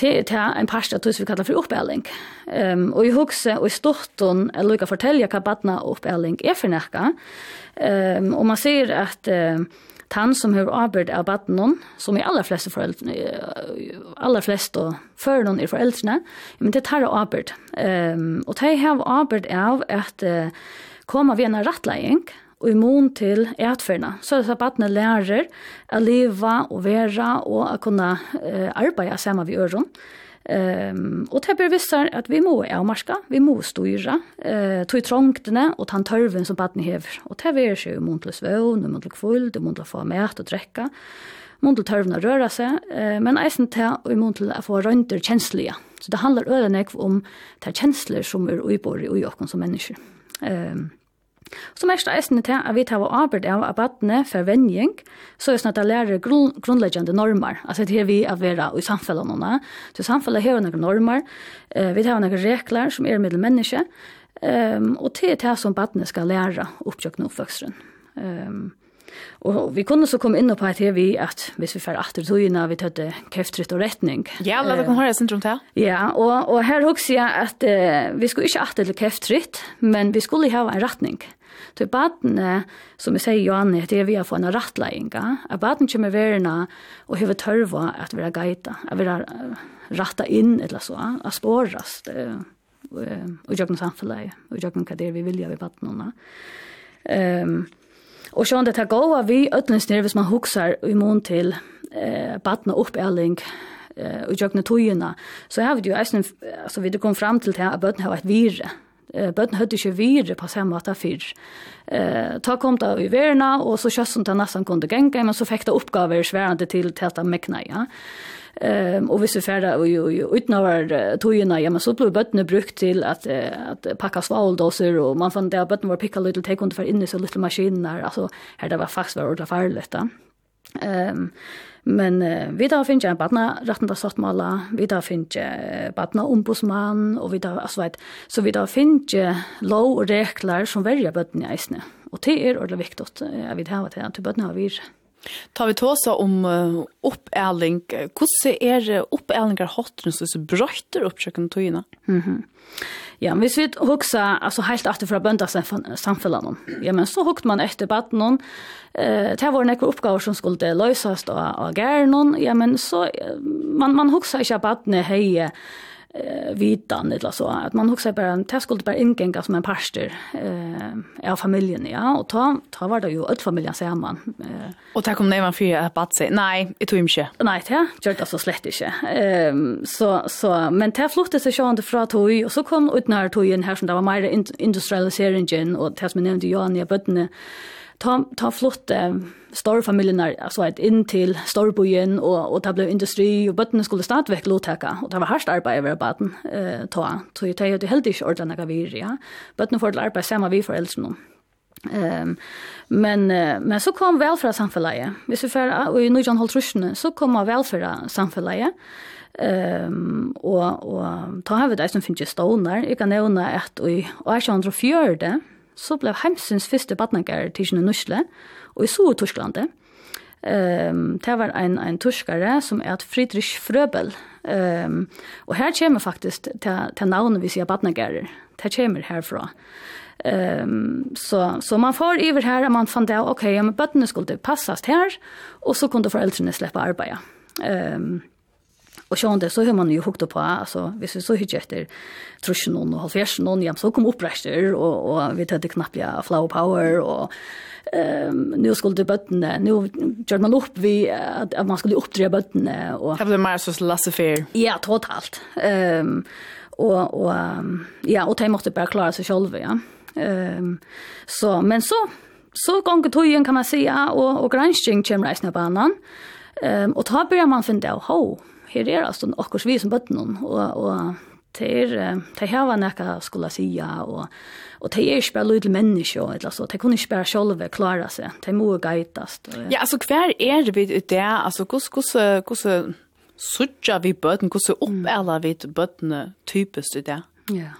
det til en parst av tusen vi kallar for oppæling. Um, og jag hugse og i stortun er lukka fortelja hva badna oppæling er for nekka. Um, og man sier at uh, tann som har arbeid av badnon, som i aller fleste foreldrene, aller flest og fører noen er foreldrene, men det tar arbeid. Um, og det har arbeid av at uh, koma vi en rettlegging, og immun til ætferna. Så det er at lærer å leva og være og å kunne uh, arbeide sammen med øren. Um, og det blir vissar at vi må avmarska, vi må styra eh uh, tog trångtene og tan tørven som barnet hever. Og det blir seg immun til svøvn, immun til kvull, immun til å få mat og drekka, immun til tørven å røre seg, uh, men eisen til og immun til å få rønter kjenslige. Så det handler øyne om det kjensler som er uibor i okken som mennesker. Um, Så mest eisen til at vi tar arbeid av at badene for vending, så er det at jeg lærer grun grunnleggende normer. Altså det er vi å være i samfunnet noen. Så samfunnet har noen normer, vi tar noen regler som er mellom mennesker, um, og det er det som badene skal lære oppkjøkken og oppvøksteren. Um, Og vi kunne så komme inn på at vi at hvis vi får atter togene, vi tøtte kreftritt og retning. Ja, la dere høre sin syndrom til. Ja, og, og her husker jeg at uh, vi skulle ikke atter til kreftritt, men vi skulle ha en retning. Så badene, som jeg sier Johanne, det er vi har fått en rattlegging. At baden kommer verna og har tørva at vi har gaita, at vi har ratta inn eller så, at spårast og jøkken samfunnet, og jøkken hva det vi vilja vi badene. Um, og sånn, det tar gåa vi ødlensnir hvis man huksar i mån til eh, badene oppeling, eh, og jøkken tøyina, så har vi jo eisen, altså vi kom fram til det at bøtten har vært vire, Eh bøtten hadde ikke vire på samme måte før. Eh ta kom da i verna og så kjøssen til nesten kunne genga, men så fikk det oppgaver sværende til til at mekna, ja. Ehm och vi så färda och var tojorna ja men så blev bötterna brukt till att att packa svaldoser och man fann där bötterna var picka little take under för in så little maskiner alltså här det var faktiskt var ordentligt farligt Ehm Men uh, vi da finner en badna retten til sattmala, vi da finner badna ombudsmann, og vi da, altså vet, så vi da finner lov og regler som verger bøtten i eisene. Og det er ordentlig viktig at vi har til at bøttene har vir. Ta vi tåsa om uh, oppæling. Hvordan er oppælinger hattene som brøyter oppsøkende togene? Mhm. Mm Ja, men hvis vi hugsa, alltså helt efter från böndasamfällan. Ja, men så hukt man efter batten eh det var några uppgifter som skulle lösas då av gärnon. Ja, men så man man huxar inte batten hej eh vitan eller så att man också bara en testkult bara ingänga som en pastor eh av familjen ja. Och ta ta var det ju ett familjen säger man eh. Och ta kom näman för att bad sig. Nej det tog inte. Nej det gör det så slett inte. Ehm så så men det flutte sig sjön från tog och så kom ut när tog här som det var mer industrialiseringen och det som nämnde Johan i bötterna ta ta flott stor familjerna alltså ett in till storbojen och och det blev industri och bötterna skulle starta veck låtaka och det var hardt arbete över baden eh ta så det är helt inte ordna några ja bötterna får arbeta samma vi för äldre Ehm men men så kom välfärd samhället. Vi så för och i Norge håll truschen så kom välfärd samhället. Ehm och och ta har vi det som finns stonar. Jag kan nämna att i 1804 så blev Hemsens första barnagar till sin nusle Og i så Tyskland. Um, det var en, en tyskare som er Friedrich Fröbel. Um, og her kommer faktisk til, til navnet vi sier Badnager. Det kommer herfra. Um, så, så man får iver her og man fann det, ok, ja, men bøttene skulle passast her, og så kunne foreldrene slippe arbeidet. Um, Og sjån det, så har man jo hukt på, altså, hvis vi så hittir etter trusjonen og halvfjersen, ja, så kom upprester og, og vi tøtte knappja flow power, og um, nu skulle bøttene, nu gjør man opp vi at, at man skulle oppdre bøttene. Og, det ble mer sånn lassefær? Ja, totalt. Um, og, og, ja, og de måtte bare klare seg selv, ja. Um, så, men så, så ganger tøyen kan man si, og, og gransking kommer reisende på annen. Um, og da blir man finne av, ho, her er altså akkurat vi som bøttene, og, og det er, det her var nekka skulle sija, og, og det er ikke bare lyd til menneske, eller så, det kunne ikke bare selv klare seg, det må gaitast. Ja, altså, hver er vi det, altså, hvordan, hvordan, sutja vi bøtten, hvordan oppæla vi bøttene typisk i det? Ja. Yeah.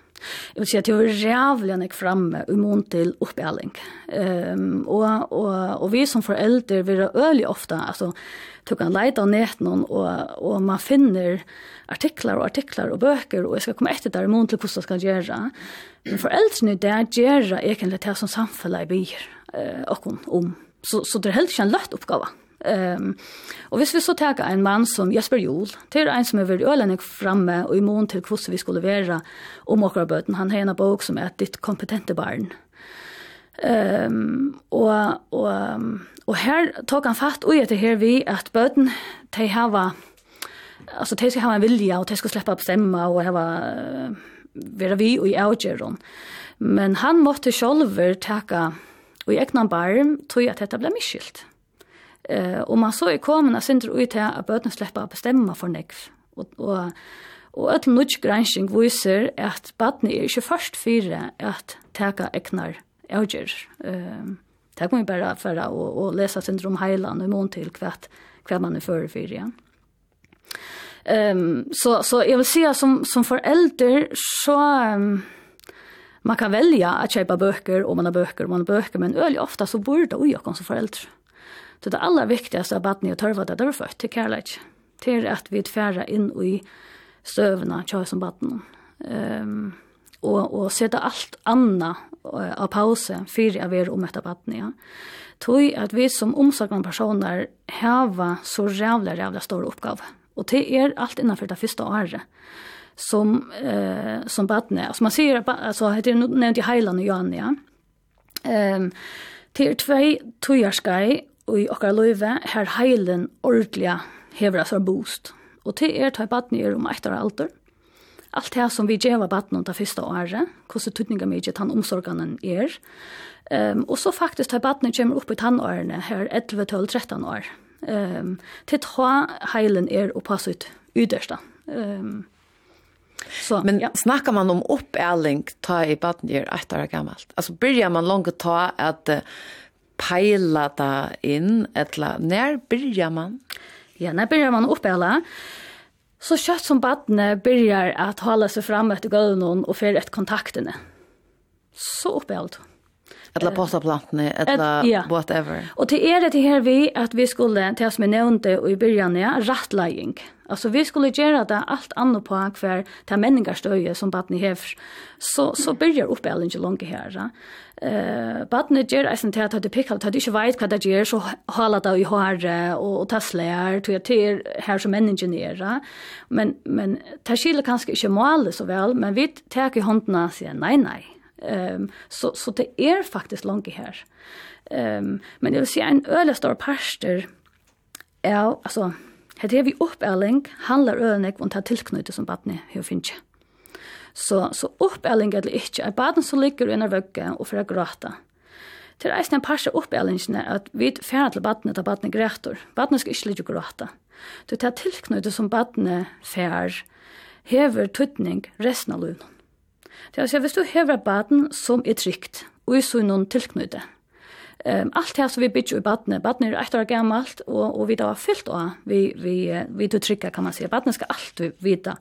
Jeg vil si at det var rævlig enn jeg fremme i mån til oppgjelling. Um, og, og, og vi som foreldre vil øyelig ofte, altså, du kan leite av netten og, og man finner artiklar og artiklar og bøker, og jeg skal komme etter der i mån til hvordan jeg skal gjøre. Men foreldrene i det gjør egentlig det som samfunnet blir uh, om. Så, så det er helt ikke en løtt oppgave. Ehm um, och hvis vi så tar en man som Jesper Jol, det är en som är väl ölen framme och i mån till hur vi skulle vara om och böten han har en bok som är ditt kompetente barn. Ehm um, och och och här tog han fatt och det här vi att böten de hava alltså de ska ha en vilja och de ska släppa bestämma och hava uh, vara vi och i outgeron. Men han måste själv ta och egna barn tog att detta blir misskilt. Mm Eh, och man så är komen att sindru ut här att bøtene släppa att bestämma för nekv. Och och och ett nutch granskning visar att barnet är ju först fyra att teka egnar avgjør. Ehm det kan bara för att och, och läsa syndrom om heiland mån till hva, hva man är för fyra. igjen. Ehm så, så jag vill säga som, som förälder så um, man kan välja att köpa böcker om man har böcker om man har böcker men öl ofta så borde det ju också som förälder. Så det aller viktigaste av badni og tørva det er født til kærleik. Til at vi tfæra inn i støvna tjøy som badni. Um, og, og sette alt anna av pause fyrir av er om etter badni. Ja. Tøy at vi som omsakna personer hava så rævla, rævla stor oppgave. Og det er alt innanfor det første året som eh som barnet alltså man ser alltså heter det nevnt i Highland og Johanna ja. Ehm till två tojarskai i okkar løyve her heilen ordelig hever seg boost. Og til er ta baden er om eitt år alder. Alt det som vi gjeva badni om det første året, hvordan tydninga mye tann omsorganen er. Um, og så faktisk ta baden kommer opp i tannårene her 11, 12, 13 år. Um, til ta heilen er oppa sitt yttersta. Um, Så, Men ja. snackar man om uppälling ta i badnier ett år gammalt. Alltså börjar man långt ta att peila da inn, etla, nær byrja man? Ja, nær byrja man oppeila. Så kjøtt som badne byrjar at hala seg fram etter gulvnån og fer ett kontaktene. Så oppeila du. Etla postaplantene, etla Et, ja. whatever. Og til er det her vi at vi skulle, til oss med nevnte og i början ja, rattleying. Altså vi skulle gjøre det alt annet på hver til menningarstøye som badne hever. Så, så byrjar oppeila ikke langt her. Ja. Eh, badne ger eisen til at det pikkalt, at det ikke vet hva det gjør, så haler det i och og, og tasler, tog jeg til her som en. Men, men det skiller kanskje ikke målet så vel, men vi tar i handen og sier nei, nei. Um, så, så det er faktisk langt her. Um, men det vil si en øle stor pastor alltså altså, Hetta hevur uppelling handlar øðnek vont ta tilknøti sum barni hevur finnja. Så, så oppeling eller inte är barnen som ligger under vøgge och för att gråta. Til eisen en parse oppelingene er at vi fjerner til badene til badene græter. Badene skal ikke ligge gråta. Du tar tilknyttet som badene fjer, hever tøtning resten av lønnen. Det er altså, hvis du hever baden som er trygt, og i så noen tilknyttet, um, allt det som vi bygger i badene, badene er ett år gammalt og, og vi da har fyllt av vi vi vi du trycka kan man säga. Badene skal alltid vita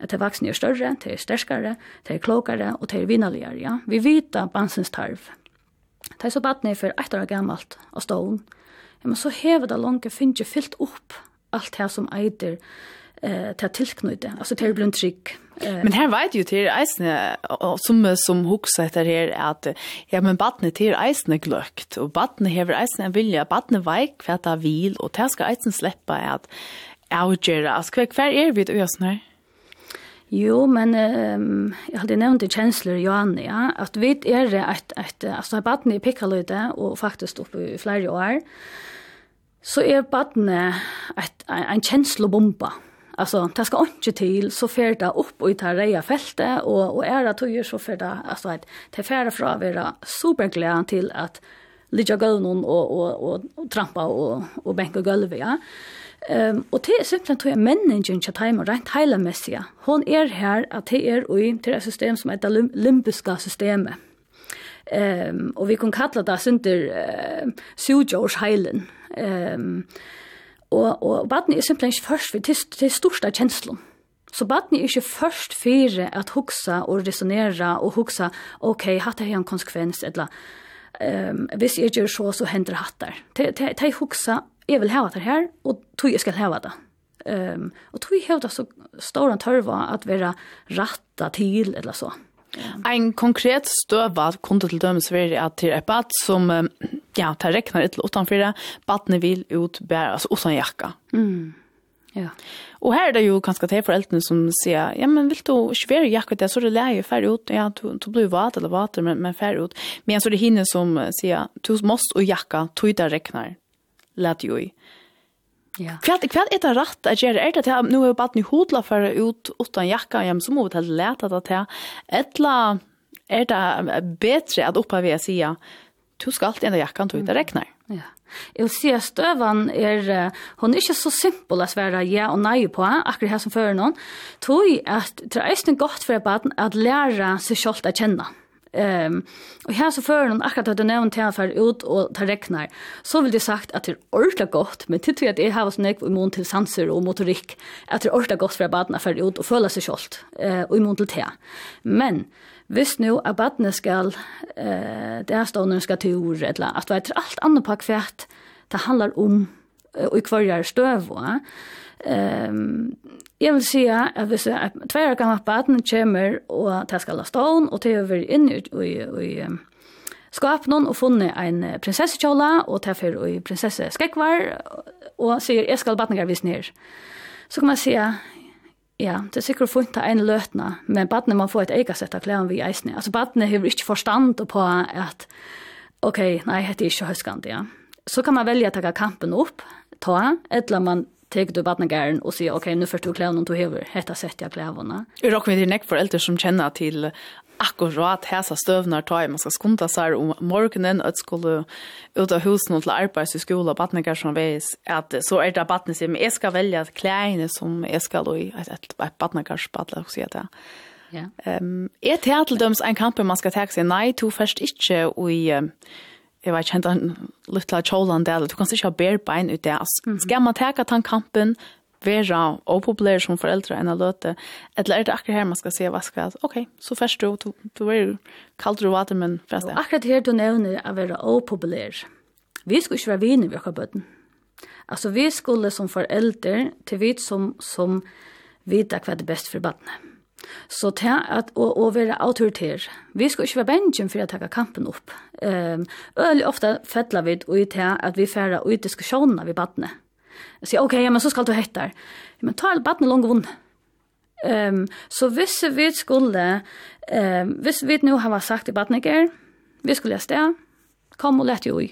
at det vaksne er større, det er sterskare, det er klokare og det er vinnaligare, ja. Vi vita bansens tarv. De så badne er for ett år gammalt av stålen. Ja, men så hever det langt finner ikke fyllt opp alt det som eider eh ta tillknyte alltså till blund trick men här vet ju till eisne som som huxa heter här att ja men barnet till eisne glökt och barnet hever eisne en vilja barnet veik kvarta vil och tärska eisen släppa att Augera, alltså kvar är vi ut ösnar? Jo, men um, jeg hadde nevnt i kjensler i Johanne, ja, at vi er et, et, altså har badene i pikkaløyde, og faktisk oppe i flere år, så er badene et, en, en kjenslebomba. Alltså, det ska inte till så fer det upp och i det reja fältet och, och är det tog så fer det, alltså att det färra fra vara superglad till att ligga gulvnån och, och, och, och trampa och, och bänka golvet ja. Ehm um, og det er simpelthen tog jeg menningen til time og rent heilemessig. Hon er her at det er ui til et system som heter lim limbiska systemet. Ehm um, og vi kan kalla det synder uh, sujors heilen. Ehm um, og, og baden er simpelthen ikke først for til, til største kjenslen. Så baden er ikke først for at huksa og resonera og huksa ok, hatt er en konsekvens, eller um, hvis jeg gjør så, så hender hattar. Det er huksa jeg vil hava det her, og tog jeg skal hava det. Um, og tog jeg det så stor en tørva at være rattet til, eller så. En konkret støva kunne til dømes være at til et bad som, ja, tar rekner et eller utenfor det, badene vil ut bære, altså uten jakka. Mm. Ja. Og her er det jo kanskje til foreldrene som sier, ja, men vil du ikke være jakka det, så er det leie ferdig ut, ja, du, du blir vat eller vater, men, men ferdig ut. Men så er det henne som sier, du måste og jakka, tog det rekner, lät ju i. Ja. Kvart kvart är det rätt att göra det att nu är bara ni hodla för ut utan jacka hem så måste det lätta att det ettla är det bättre att uppa vi säga du ska alltid ändra jackan då det räknar. Ja. Jag ser stövan är hon är inte så simpel att svära ja och nej på akkurat här som för någon. Tog att det är gott för barn att lära sig själv att känna. Mm Ehm um, och här så för någon akkurat att du nämnt till för ut och ta räknar så vill det sagt att det är ordentligt gott men det tror jag att det har var så näck till sanser och motorik att det är ordentligt gott för barnen för ut och följa sig självt eh och immun till te. Men Visst nu at badene skal, eh där står nu ska til ord eller att er allt annat på kvært, det handlar om og i kvarjar støv, va. Ehm Jeg vil si at hvis et tvær gammelt baden kommer og det skal la stån, og det över in i i, i, i skapen og funne en prinsessekjola, og det er i prinsesseskekvar, og sier, jeg skal baden vis ned. Så kan man si, ja, det er sikkert funnet en løtna, men baden må få et eget sett av klærne vi eisene. Altså baden har ikke forstand på at, ok, nei, det er ikke høyskant, ja. Så kan man velge å ta kampen opp, ta, eller man tek du badnagaren och säga okej okay, nu får du kläderna du behöver hetta sätt jag kläderna. Jag rockar med näck för äldre som känner till akkurat hesa stövnar ta man ska skunta sig om morgonen att skulle ut av husen och till arbets i skola badnagar som vis att så är det badnet som är ska välja kläderna som är ska då i ett badnagarsbadla och säga det. Ja. Ehm, um, är det en kamp man ska ta sig nej, to först inte och i jeg vet ikke, den lilla kjolan der, du kan ikke ha bare bein ut det. Skal man teka den kampen, vera opopulær som foreldre enn å løte, eller er det akkurat her man skal se hva skal, ok, så først du, du, du er kaldere vater, men først det. Akkurat her du nevner å være opopulær. Vi skulle ikke være viner ved akkurat bøtten. Altså, vi skulle som foreldre, til vi som, som vite hva det er best for bøttene. Så det at å, å være autoritær. Vi skal ikke være bensjen for å ta kampen opp. Um, øyelig ofte fettler vi ut til at vi færre ut diskusjonene ved badene. Jeg sier, ok, ja, men så skal du hette her. Men ta alle badene langt vunnet. Um, så hvis vi skulle, um, hvis vi nå har sagt i badene ikke, vi skulle ha sted, kom og lette jo i.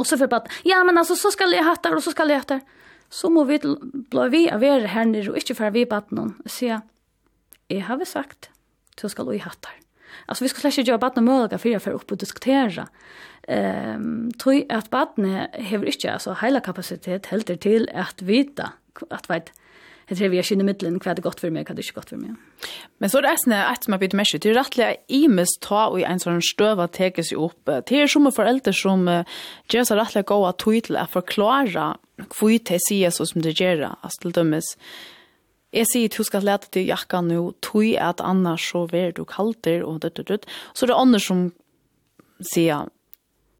Og så for badene, ja, men altså, så skal jeg hette her, og så skal jeg hette her. Så må vi bli vi av være her nere, og ikke færre vi badene, og sier, jeg har sagt, så skal du i hattar. Alltså vi skal slett ikke gjøre möjliga mulig for å upp opp og Ehm um, tror att barnet har inte alltså hela kapacitet helt till att vita att vet Det tror vi är skynda mittlen, vad det gott för mig, vad det inte gott för mig. Men så är det ästna att man byter med sig. Det är rättliga imes ta och i en sån støv at teke seg upp. Det er som foreldre som gör så rettelig gå att tog til å förklara hva det sier så som det gör. Alltså till dömes Jeg sier at du skal lete til jakka nå, tog at annars så ver du kalter, og det, det, det. Så det er andre som sier,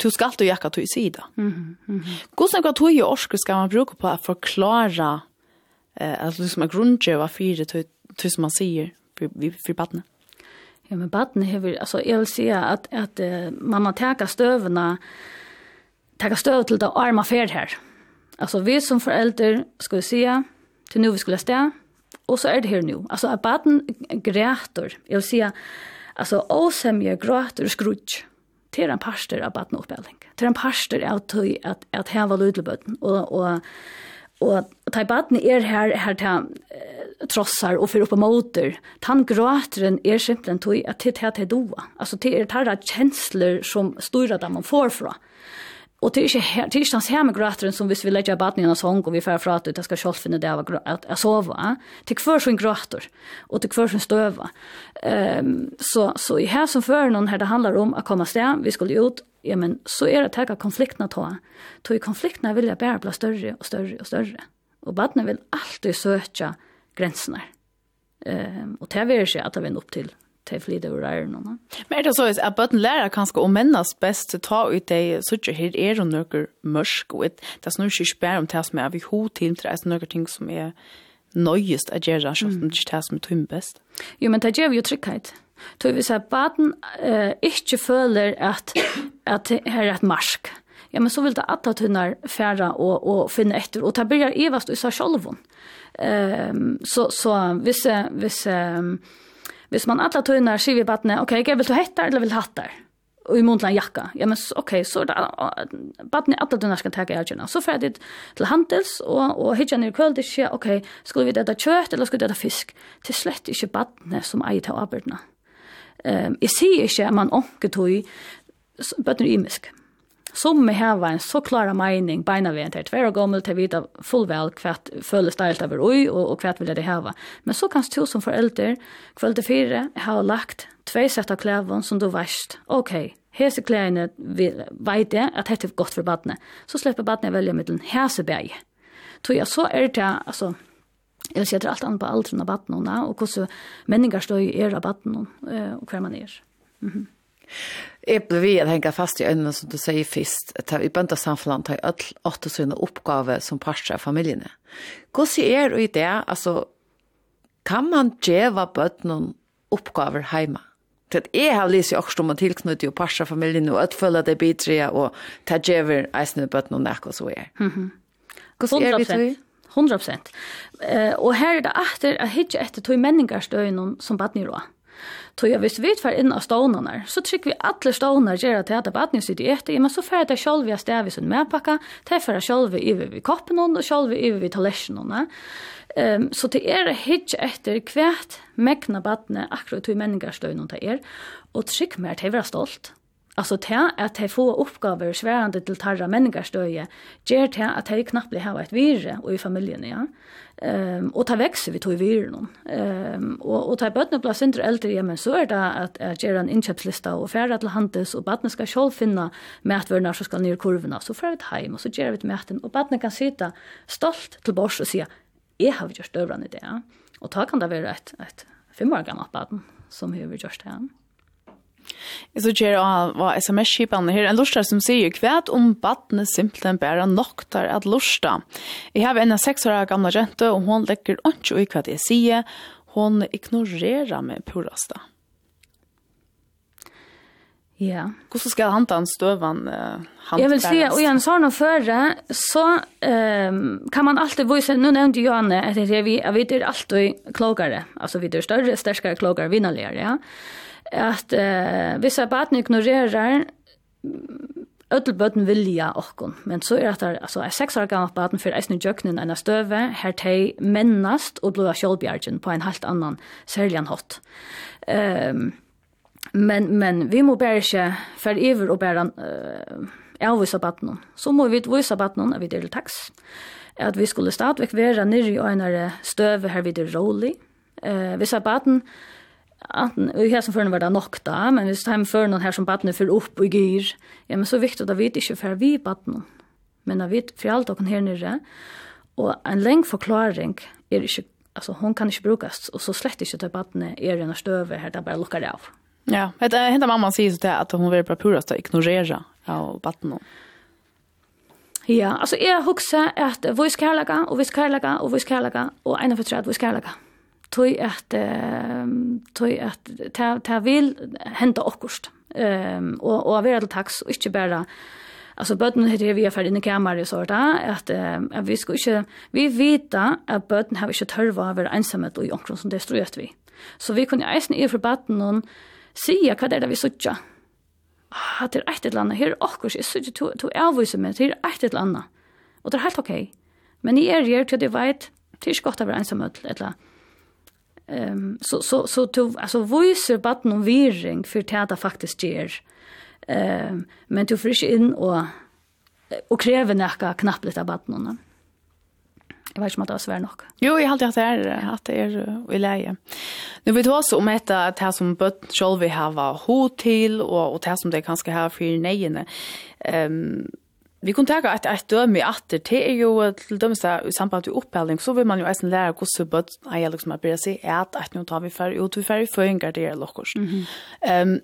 du skal alltid jakka tog i sida. Mm -hmm. Hvordan tog i orske skal man bruke på å forklare eh, at liksom er grunnkjøva fire tog som man sier for, för badene? Ja, men badene hever, altså jeg vil si at, at uh, man må teka støvene, teka støv til det arma fer her. Altså vi som foreldre skal vi si, til nu vi skulle sted, Og så er det her nu. Altså, at baden græter, jeg vil sige, altså, åsemje græter skrutsk til en parster av baden oppbelling. Til en parster av tøy at, at var lydelbøtten, og, og og ta badne er her her ta trossar og fyrir upp motor tan gråtren er simpelthen tog at tit hat doa altså det er tarra kjensler som styrer dem man får fra Och det är inte det är hans här med gråtren som hvis vi lägger i en sång og vi får prata ut det ska själv finna det av at jeg sova. Det kvar så en gråter och det kvar så stöva. Ehm um, så så i här som för någon här det handlar om att komma sted, Vi skulle ut ja men så är det att ta konflikterna ta. i konflikterna vill jag bara bli större och större och större. Och badene vill alltid søke grensene. Ehm um, och det vill ikke att det vil upp till til flytta ur æren. Men er det så at bøten lærer kanskje å mennes best til å ta ut det de suttje her er og noe mørk, og det er snur ikke bare om det som er vi ho til, det er noen ting som er nøyest å gjøre, så om det ikke er det som er tøyme best. Jo, men det gjør vi jo trygghet. Tøy hvis at bøtten eh, ikke føler at, at her er et marsk, ja, men så vil det at tunnar fære og, og finne etter, og det blir evast i seg selv. Um, så, så hvis, hvis um, Hvis man alla tøyner sier vi badne, ok, jeg vil du hettar eller vil hattar? Og i månedla en jakka. Ja, men ok, så er det badne alle tøyner skal teka ergjørna. Så fer det til handels, og, og hittar ned i kveld, det skjer, ok, skulle vi dette kjøtt eller skulle vi dette fisk? Til slett ikke badne som eier til arbeidene. Um, jeg sier ikke at man onker tøy, bøtner er imisk. Som vi har en så klara mening beina vi til tvær og gommel til vita fullvel hva føles deilt over ui og, og hva vil det hava. Men så kan du som forelder kvöld til fire har lagt tvei sett av klæven som du varst. Ok, hese klæene veit jeg at dette er godt for badne. Så slipper badne velja middelen hese bæg. Tror jeg så er det, altså, Jeg vil si at alt annet på alderen av badnene, og hvordan menninger står i er av badnene, og hver man er. Mm -hmm. Jeg ble vi at henge fast i øynene som du sier først, at vi bønte samfunnet har alle åtte sine oppgave som parter av familiene. Hvordan er det i det, altså, kan man gjøre bøttene oppgaver hjemme? Til at jeg har lyst i også om å tilknytte og parter av familiene, og at det bidrar, og ta gjøre eisene nek og så er. Hvordan er vi i 100 prosent. Uh, og her er det etter at hitje etter tog menningarstøyene som badnir også. Tog jeg hvis vi tar inn av stånene, så trykker vi alle stånene gjør til at det badene sitter i etter, men så får det selv vi har stedet sin medpakka, det får selv vi iver vi koppen og selv vi iver vi talesjonene. Um, så det er hitt etter hvert mekna badne akkurat til menningarstøyene det er, og trykk mer til å være stolt. Alltså til at de får uppgifter sværende till tarra menningarstøye, ger til att de knappt har et virre i familjen, ja. Um, och ta växer vi tog i virren. Ehm um, och och ta bøtene blir sindre äldre, ja men så är det att jeg gjør en inköpslista och færre til handels och barnen ska själv finna mätvärden som ska i kurvene, så för ett hem och så ger vi ett mäten og barnen kan sitta stolt till bors och säga jag har gjort övrande det. Och ta kan det vara ett et fem år gammelt barn som hur vi görs det. ja. Jeg så gjør jeg hva sms-skipene her, en lortar som sier kvært om badene simpelthen bare noktar at lorsta. Jeg har en av seks år gamle jente, og hun legger ikke i hva jeg sier. Hun ignorerer meg purasta. Ja. Hvordan skal han ta en støvan? Uh, jeg vil si, og igjen, så har føre, så um, kan man alltid vise, nå nevnte Johanne, at jeg vet er alltid klokere, altså vi er større, sterkere, klokere, vinnerligere, ja at eh, hvis jeg baden ignorerer ödel bøtten vilja okkon, men så er at det, altså, er seks år gammalt baden for eisen i enn støve, her tei mennast og blod av på en helt annan, særlig enn hot. Um, men, men vi må bare ikke fer iver og bare uh, avvisa baden. Så må vi vise baden at vi deler taks, at vi skulle stadigvæk være nirri og enere støve her videre rolig. Uh, hvis baden, uh, Anten, i som førne var det nok da, men hvis de førne her som badene fyrer opp og gyr, ja, men så er viktig at vi ikke fyrer vi badene, men at vi fyrer alt dere her nere. Og en lengre forklaring er ikke, altså hun kan ikke brukes, og så slett ikke til badene er en støver her, det bare lukker det av. Ja, det er hendt mamma sier til at hun vil bare pura å ignorere av badene. Ja, altså jeg husker at vi skal og vi skal og vi skal og en av for vi ska vi skal tog at tog at ta ta vil henta okkurst. Ehm og og vera til taks og ikkje berre Alltså bötten heter vi affär inne i kammaren så där att att vi ska inte vi vita att bötten har inte törva över ensamhet och jonkron som det ströt vi. Så vi kunde eisen i för bötten och se vad det är vi söker. Ah, det är ett eller annat här och kanske så du till avvisa mig till ett eller annat. Och det är helt okej. Men i er gör till det vet gott att vara ensamhet eller Ehm så så så to alltså voice button någon viring för det att faktiskt ger. Ehm men du frisch in och och kräver näka knappt lite button. Jag vet inte om det är svär nog. Jo, jag har alltid haft det här, att det är i läge. Nu vet vi också om ett att det här som bött själv vi har hot till och, och det här som det kanske har för nejerna. Um, Vi kunne tenke at et døme i atter, det er jo til dømes der i samband med opphelding, så vil man jo eisen lære hvordan bøtt er jeg liksom bare si, at et nå tar vi færre ut, vi færre føringer det er lukkurs. Mm -hmm. um,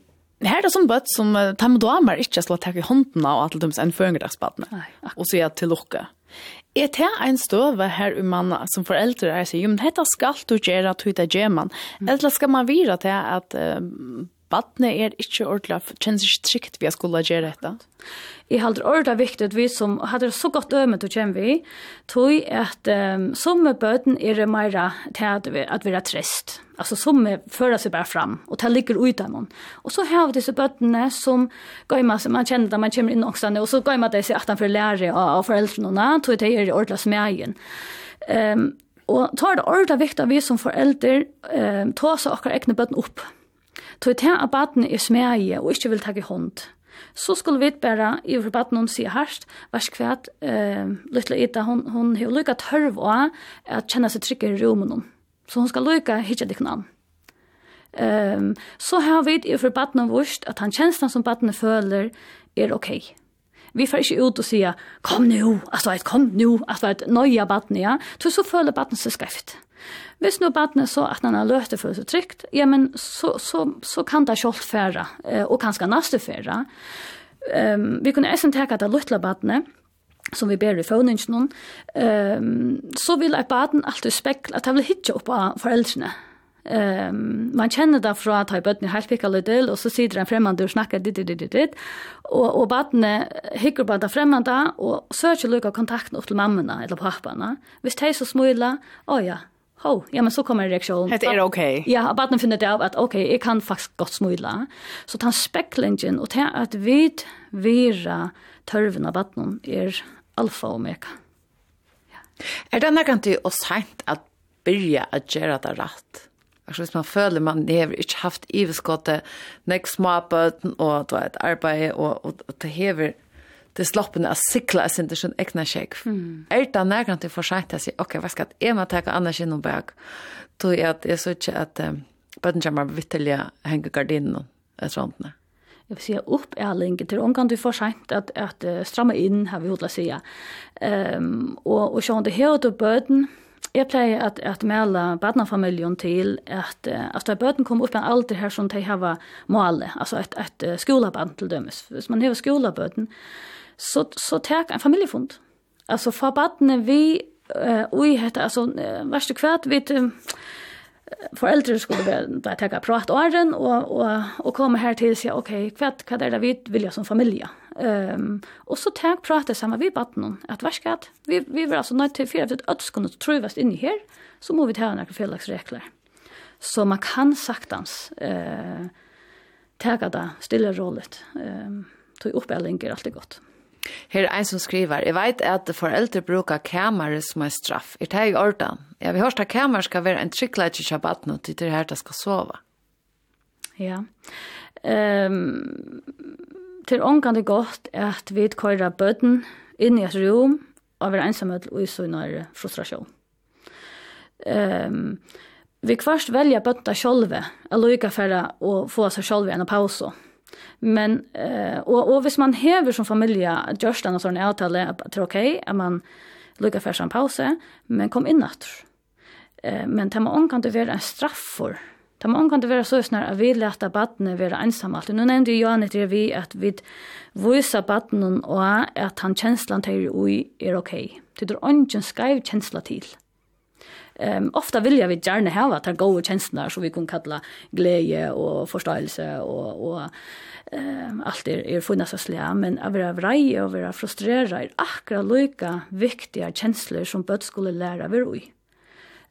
her er det sånn bøtt som uh, tar med damer ikke skal ta i hånden av at til er en føringerdagsbadene, og sier er til lukke. Er det en støve her i manna som foreldre er sier, jo, men dette skal du gjøre at du ikke gjør man, mm. eller skal man vire til at uh, badene er ikke ordentlig, kjennes ikke trygt vi har skulle gjøre dette? Ja. Jeg halder ordet viktig at vi som hadde så godt øme til å kjenne vi, tog at um, som med bøten er det mer til at vi, at vi er trist. Altså som med fører seg bare fram, og det ligger ut av noen. Og så har vi disse bøtene som går med, seg, man kjenner det, man kommer inn også, og så går med det seg at han får lære av, av foreldrene, tog det er i ordet som jeg igjen. Um, og tar det ordet viktig at vi som foreldre, um, tar seg akkurat egne bøten opp. Tog det at bøtene er smæge og ikke vil ta i hånd så skulle vi bara i för barnen hon se harst vars kvært, eh lilla Ida hon hon har lika törv och at kjenne seg trygg i rummen så hon ska lika hitta det namn. Ehm um, så har vi i för barnen vurst att han känslan som battene føler är okej. Vi får inte ut och sier, kom nu, alltså kom nu, altså, ett battene, ja. Så så battene seg skreft. Hvis nå badene så at han har løte for seg trygt, ja, men så, så, så kan det selv fære, og kanskje neste fære. Um, vi kunne eisen teka det løtla badene, som vi ber i føvningen um, så vil et baden alltid spekla, at han vil hitje opp av foreldrene. Um, man kjenner det fra at jeg bøttene helt pikket litt til, og så sitter en fremmede og snakker ditt, ditt, ditt, ditt. Og, og badene hikker på det fremmede, og søker lukka kontakten opp til mammene eller pappene. Hvis de så smuler, å ja, Ho, ja men så kommer en reaktion. Det är okej. Ja, Ja, barnen finner det av att okej, okay, jag kan faktiskt gott smula. Så tan specklingen och det att vi vira törven av barnen är alfa och omega. Ja. Är det kan du och sent att börja att göra det rätt? Alltså hvis man føler man har ikke haft iveskottet, nek småbøten og du vet, arbeid og, og, og det hever det sloppen att sikla er inte sån egna check. Mm. Älta när till försökt att säga okej, hva skal jeg må ta annars inom bak. Då är at jeg så att um, bara kommer vittelja henge gardinen och sånt. Jag vill säga upp är länge till om kan du få sent att att stramma in har vi hotla säga. Ehm och och så det här då böden Jag plejer att att mäla barnfamiljen till att att da bøten kommer upp en alder här som de har mål alltså ett ett skolebarn til dømes. Hvis man har skolebøten, så, så tar en familjefond. Altså, fra badene vi, uh, ui, heter altså, uh, verste kvært, vi, uh, foreldre skulle være, da ta prat åren, og, og, og komme her til og si, ok, hva, hva er det vi vil som familie? Um, og så tek prate sammen vi att at verskatt, vi, vi var altså nødt til fire, for at ødskene in inni her, så må vi ta noen fellegsregler. Så man kan saktans eh, uh, tega det stille rollet. Um, tog oppelling er alltid godt. Her er en som skriver, jeg vet at foreldre bruker kamere som er straff. Er det i orden? Ja, vi hørte at kamere skal være en tryggleid i shabbaten til det her det skal sove. Ja. Um, til ångan det godt at vi kører bøten inn i et rom og være ensamhet og usunner frustrasjon. Um, vi kvarst velger bøtta sjolve, eller lykke for å få seg sjolve en pause. Ja Men eh och och hvis man häver som familj just den sån avtale att det är okej att man lukar för en paus men kom in åter. Eh men tema man kan det vara en straff för. Tema man kan det vara så snär att vi lätta barnet vara allt Nu nämnde ju Johan det vi att vi voisa barnen och att han känslan till oj är okej. Det är ingen skaiv känsla till um, ofta vill jag vi ha att gå och kjenslene som vi kan kalla glädje och forståelse och och um, allt är er funnet seg slä men att vara vrei och vara frustrerad är akkurat lika viktiga känslor som bøtt skulle lära vi ui.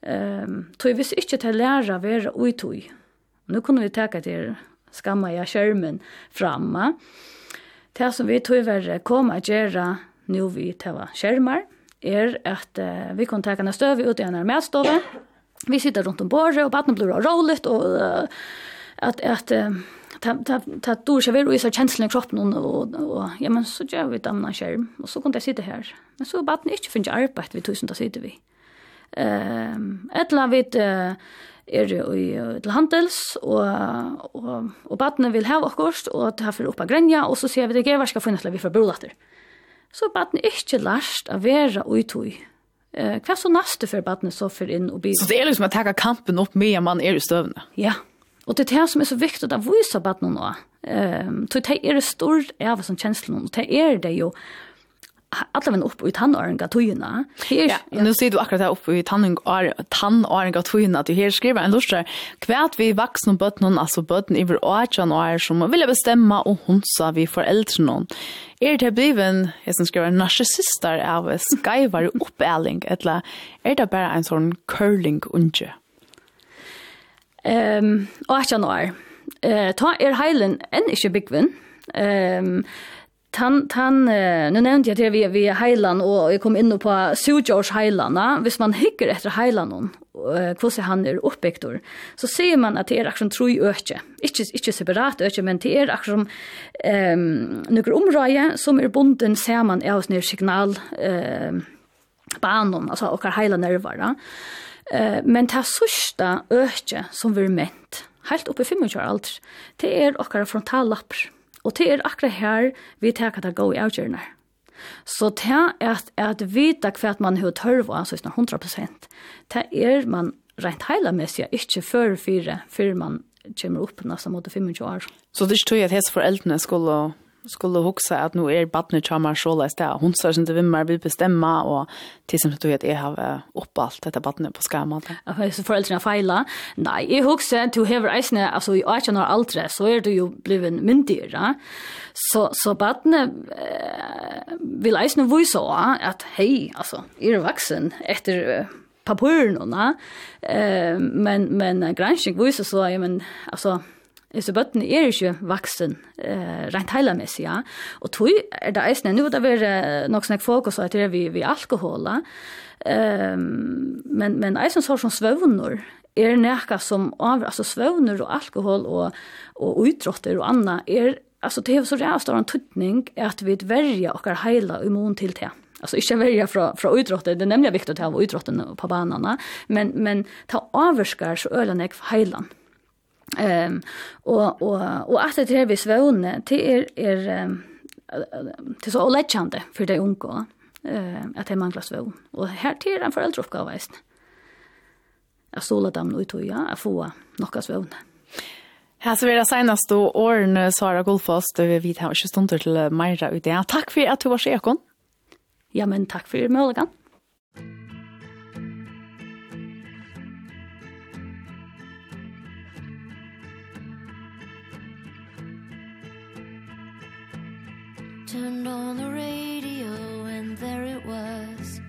Um, tog vi inte til lära vi ui toj. nu kunde vi ta till skamma jag skärmen framma, det som vi tror vi kommer att göra nu vi teva skärmar er at uh, vi kan ta en støv ut i en medstove. Vi sitter rundt om bordet, og baden blir roligt, og uh, at, at uh, ta ta ta dår seg ved, väl visa känslan i kroppen och och ja men så gör vi damna skjerm, och så kan jeg sitte här. Men så baden inte finns arbeid, vi tusen där sitter vi. Ehm annet uh, er i til handels og og og barnet vil ha akkurat, og ta for oppa grenja og så ser vi det geværska funnatla vi for brolatter så er baden ikke lærst å være utøy. Eh, hva så næste for baden så for inn og bygge? Så det er liksom å ta kampen opp med man er i støvende? Ja, og det er det som er så viktig å vise baden nå. Um, så det er det stort av som kjenslen, og det er det jo alla vem upp i tannåringa tojuna. Ja, ja. nu ser du akkurat här uppe i tannåringa tannåringa tojuna att du här skriver en lustre kvärt vi vuxna och bötn alltså bötnen i vår åtjan och är som vill bestämma och hunsa vi föräldrar Er det bliven, jeg som skriver, narcissister av skyvar oppæling, eller er det bare en sånn curling unge? Um, og 18 år. Uh, ta er heilen enn ikke byggvinn. Um, Tan tan nu nämnde jag det vi vi Highland och jag kom in på Sujors Heilanda. Hvis man hickar efter Heilandon hur ser han är uppbyggt så ser man att det är action tror öke. Inte inte separat öke men det är action ehm några områden som är bunden ser man är hos ner signal ehm banan alltså och Heiland nervar. Eh men ta sista öke som vi ment. Helt uppe i 25 år. Det är och frontallappar Og det er akkurat her vi tar det gode avgjørende. Så det er at, at vita hva man har tørv av, altså 100%, det er man rent heilamessig ikke før fire, før man kommer opp nesten mot 25 år. Så det er ikke tog at hese foreldrene skulle skulle huxa att nu är er barnet charmar så läst där. Hon sa inte vem vi bestämma och tills som du vet jag har upp allt detta barnet på skärmen. Alltså så föräldrarna fejla. Nej, jag huxa, att du har isne alltså i 18 år äldre så är du ju bliven myndig, va? Så så barnet eh, vill isne visa att hej, alltså är er vuxen efter papuren och eh men men granskning visar så ja men alltså Så bøttene er ikke vaksen, eh, rent heilamessig, ja. Og tog er det eisne, nå det vært nok snakk fokus at det er vi, vi alkohola, um, men, men eisne så som svøvner er nekka som av, altså svøvner og alkohol og, og utrotter og anna, er, altså det er så rævstar en tuttning at vi verja okkar heila immun til det. Alltså inte välja från från utrotten. Det nämner jag viktigt att ha utrotten på banorna, men men ta avskar så ölen är heilan. Ehm um, och och och att det är vi svåne till är är um, till så lättande för det unga eh att det manglar svån och här till den föräldrauppgåva visst. Jag såla dem ut och jag att få några svån. Här så är det senast då åren Sara Golfost över vet här 20 stunder till ut ute. Tack för att du var så Ja men tack för möjligheten. turned on the radio and there it was.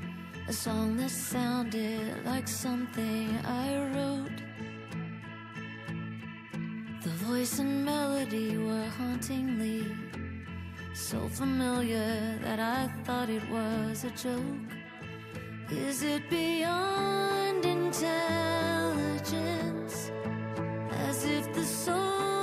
A song that sounded like something I wrote. The voice and melody were hauntingly So familiar that I thought it was a joke. Is it beyond intelligence? As if the soul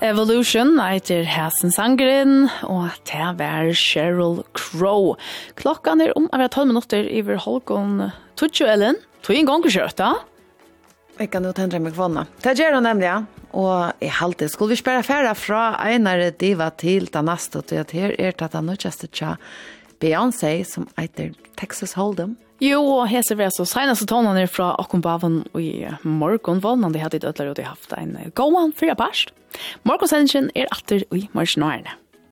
Evolution eitir Hasen Sangren, og det var Sheryl Crow. Klokkan er om av 12 minutter iver Holgon Tutsjo Ellen. Tog en gang kjørt, da? Jeg kan jo tendre meg kvanna. Det gjør hun nemlig, ja. Og i halte, skulle vi spørre færre fra Einar diva til den neste, og til at her er det den nødgjeste tja Beyoncé som heter Texas Hold'em. Jo, og hese vi er seneste tonene er fra Akkumbavn i morgen vånden. De hadde i dødler og de haft en gåan fyra parst. Morgensendingen er atter i morgenårene.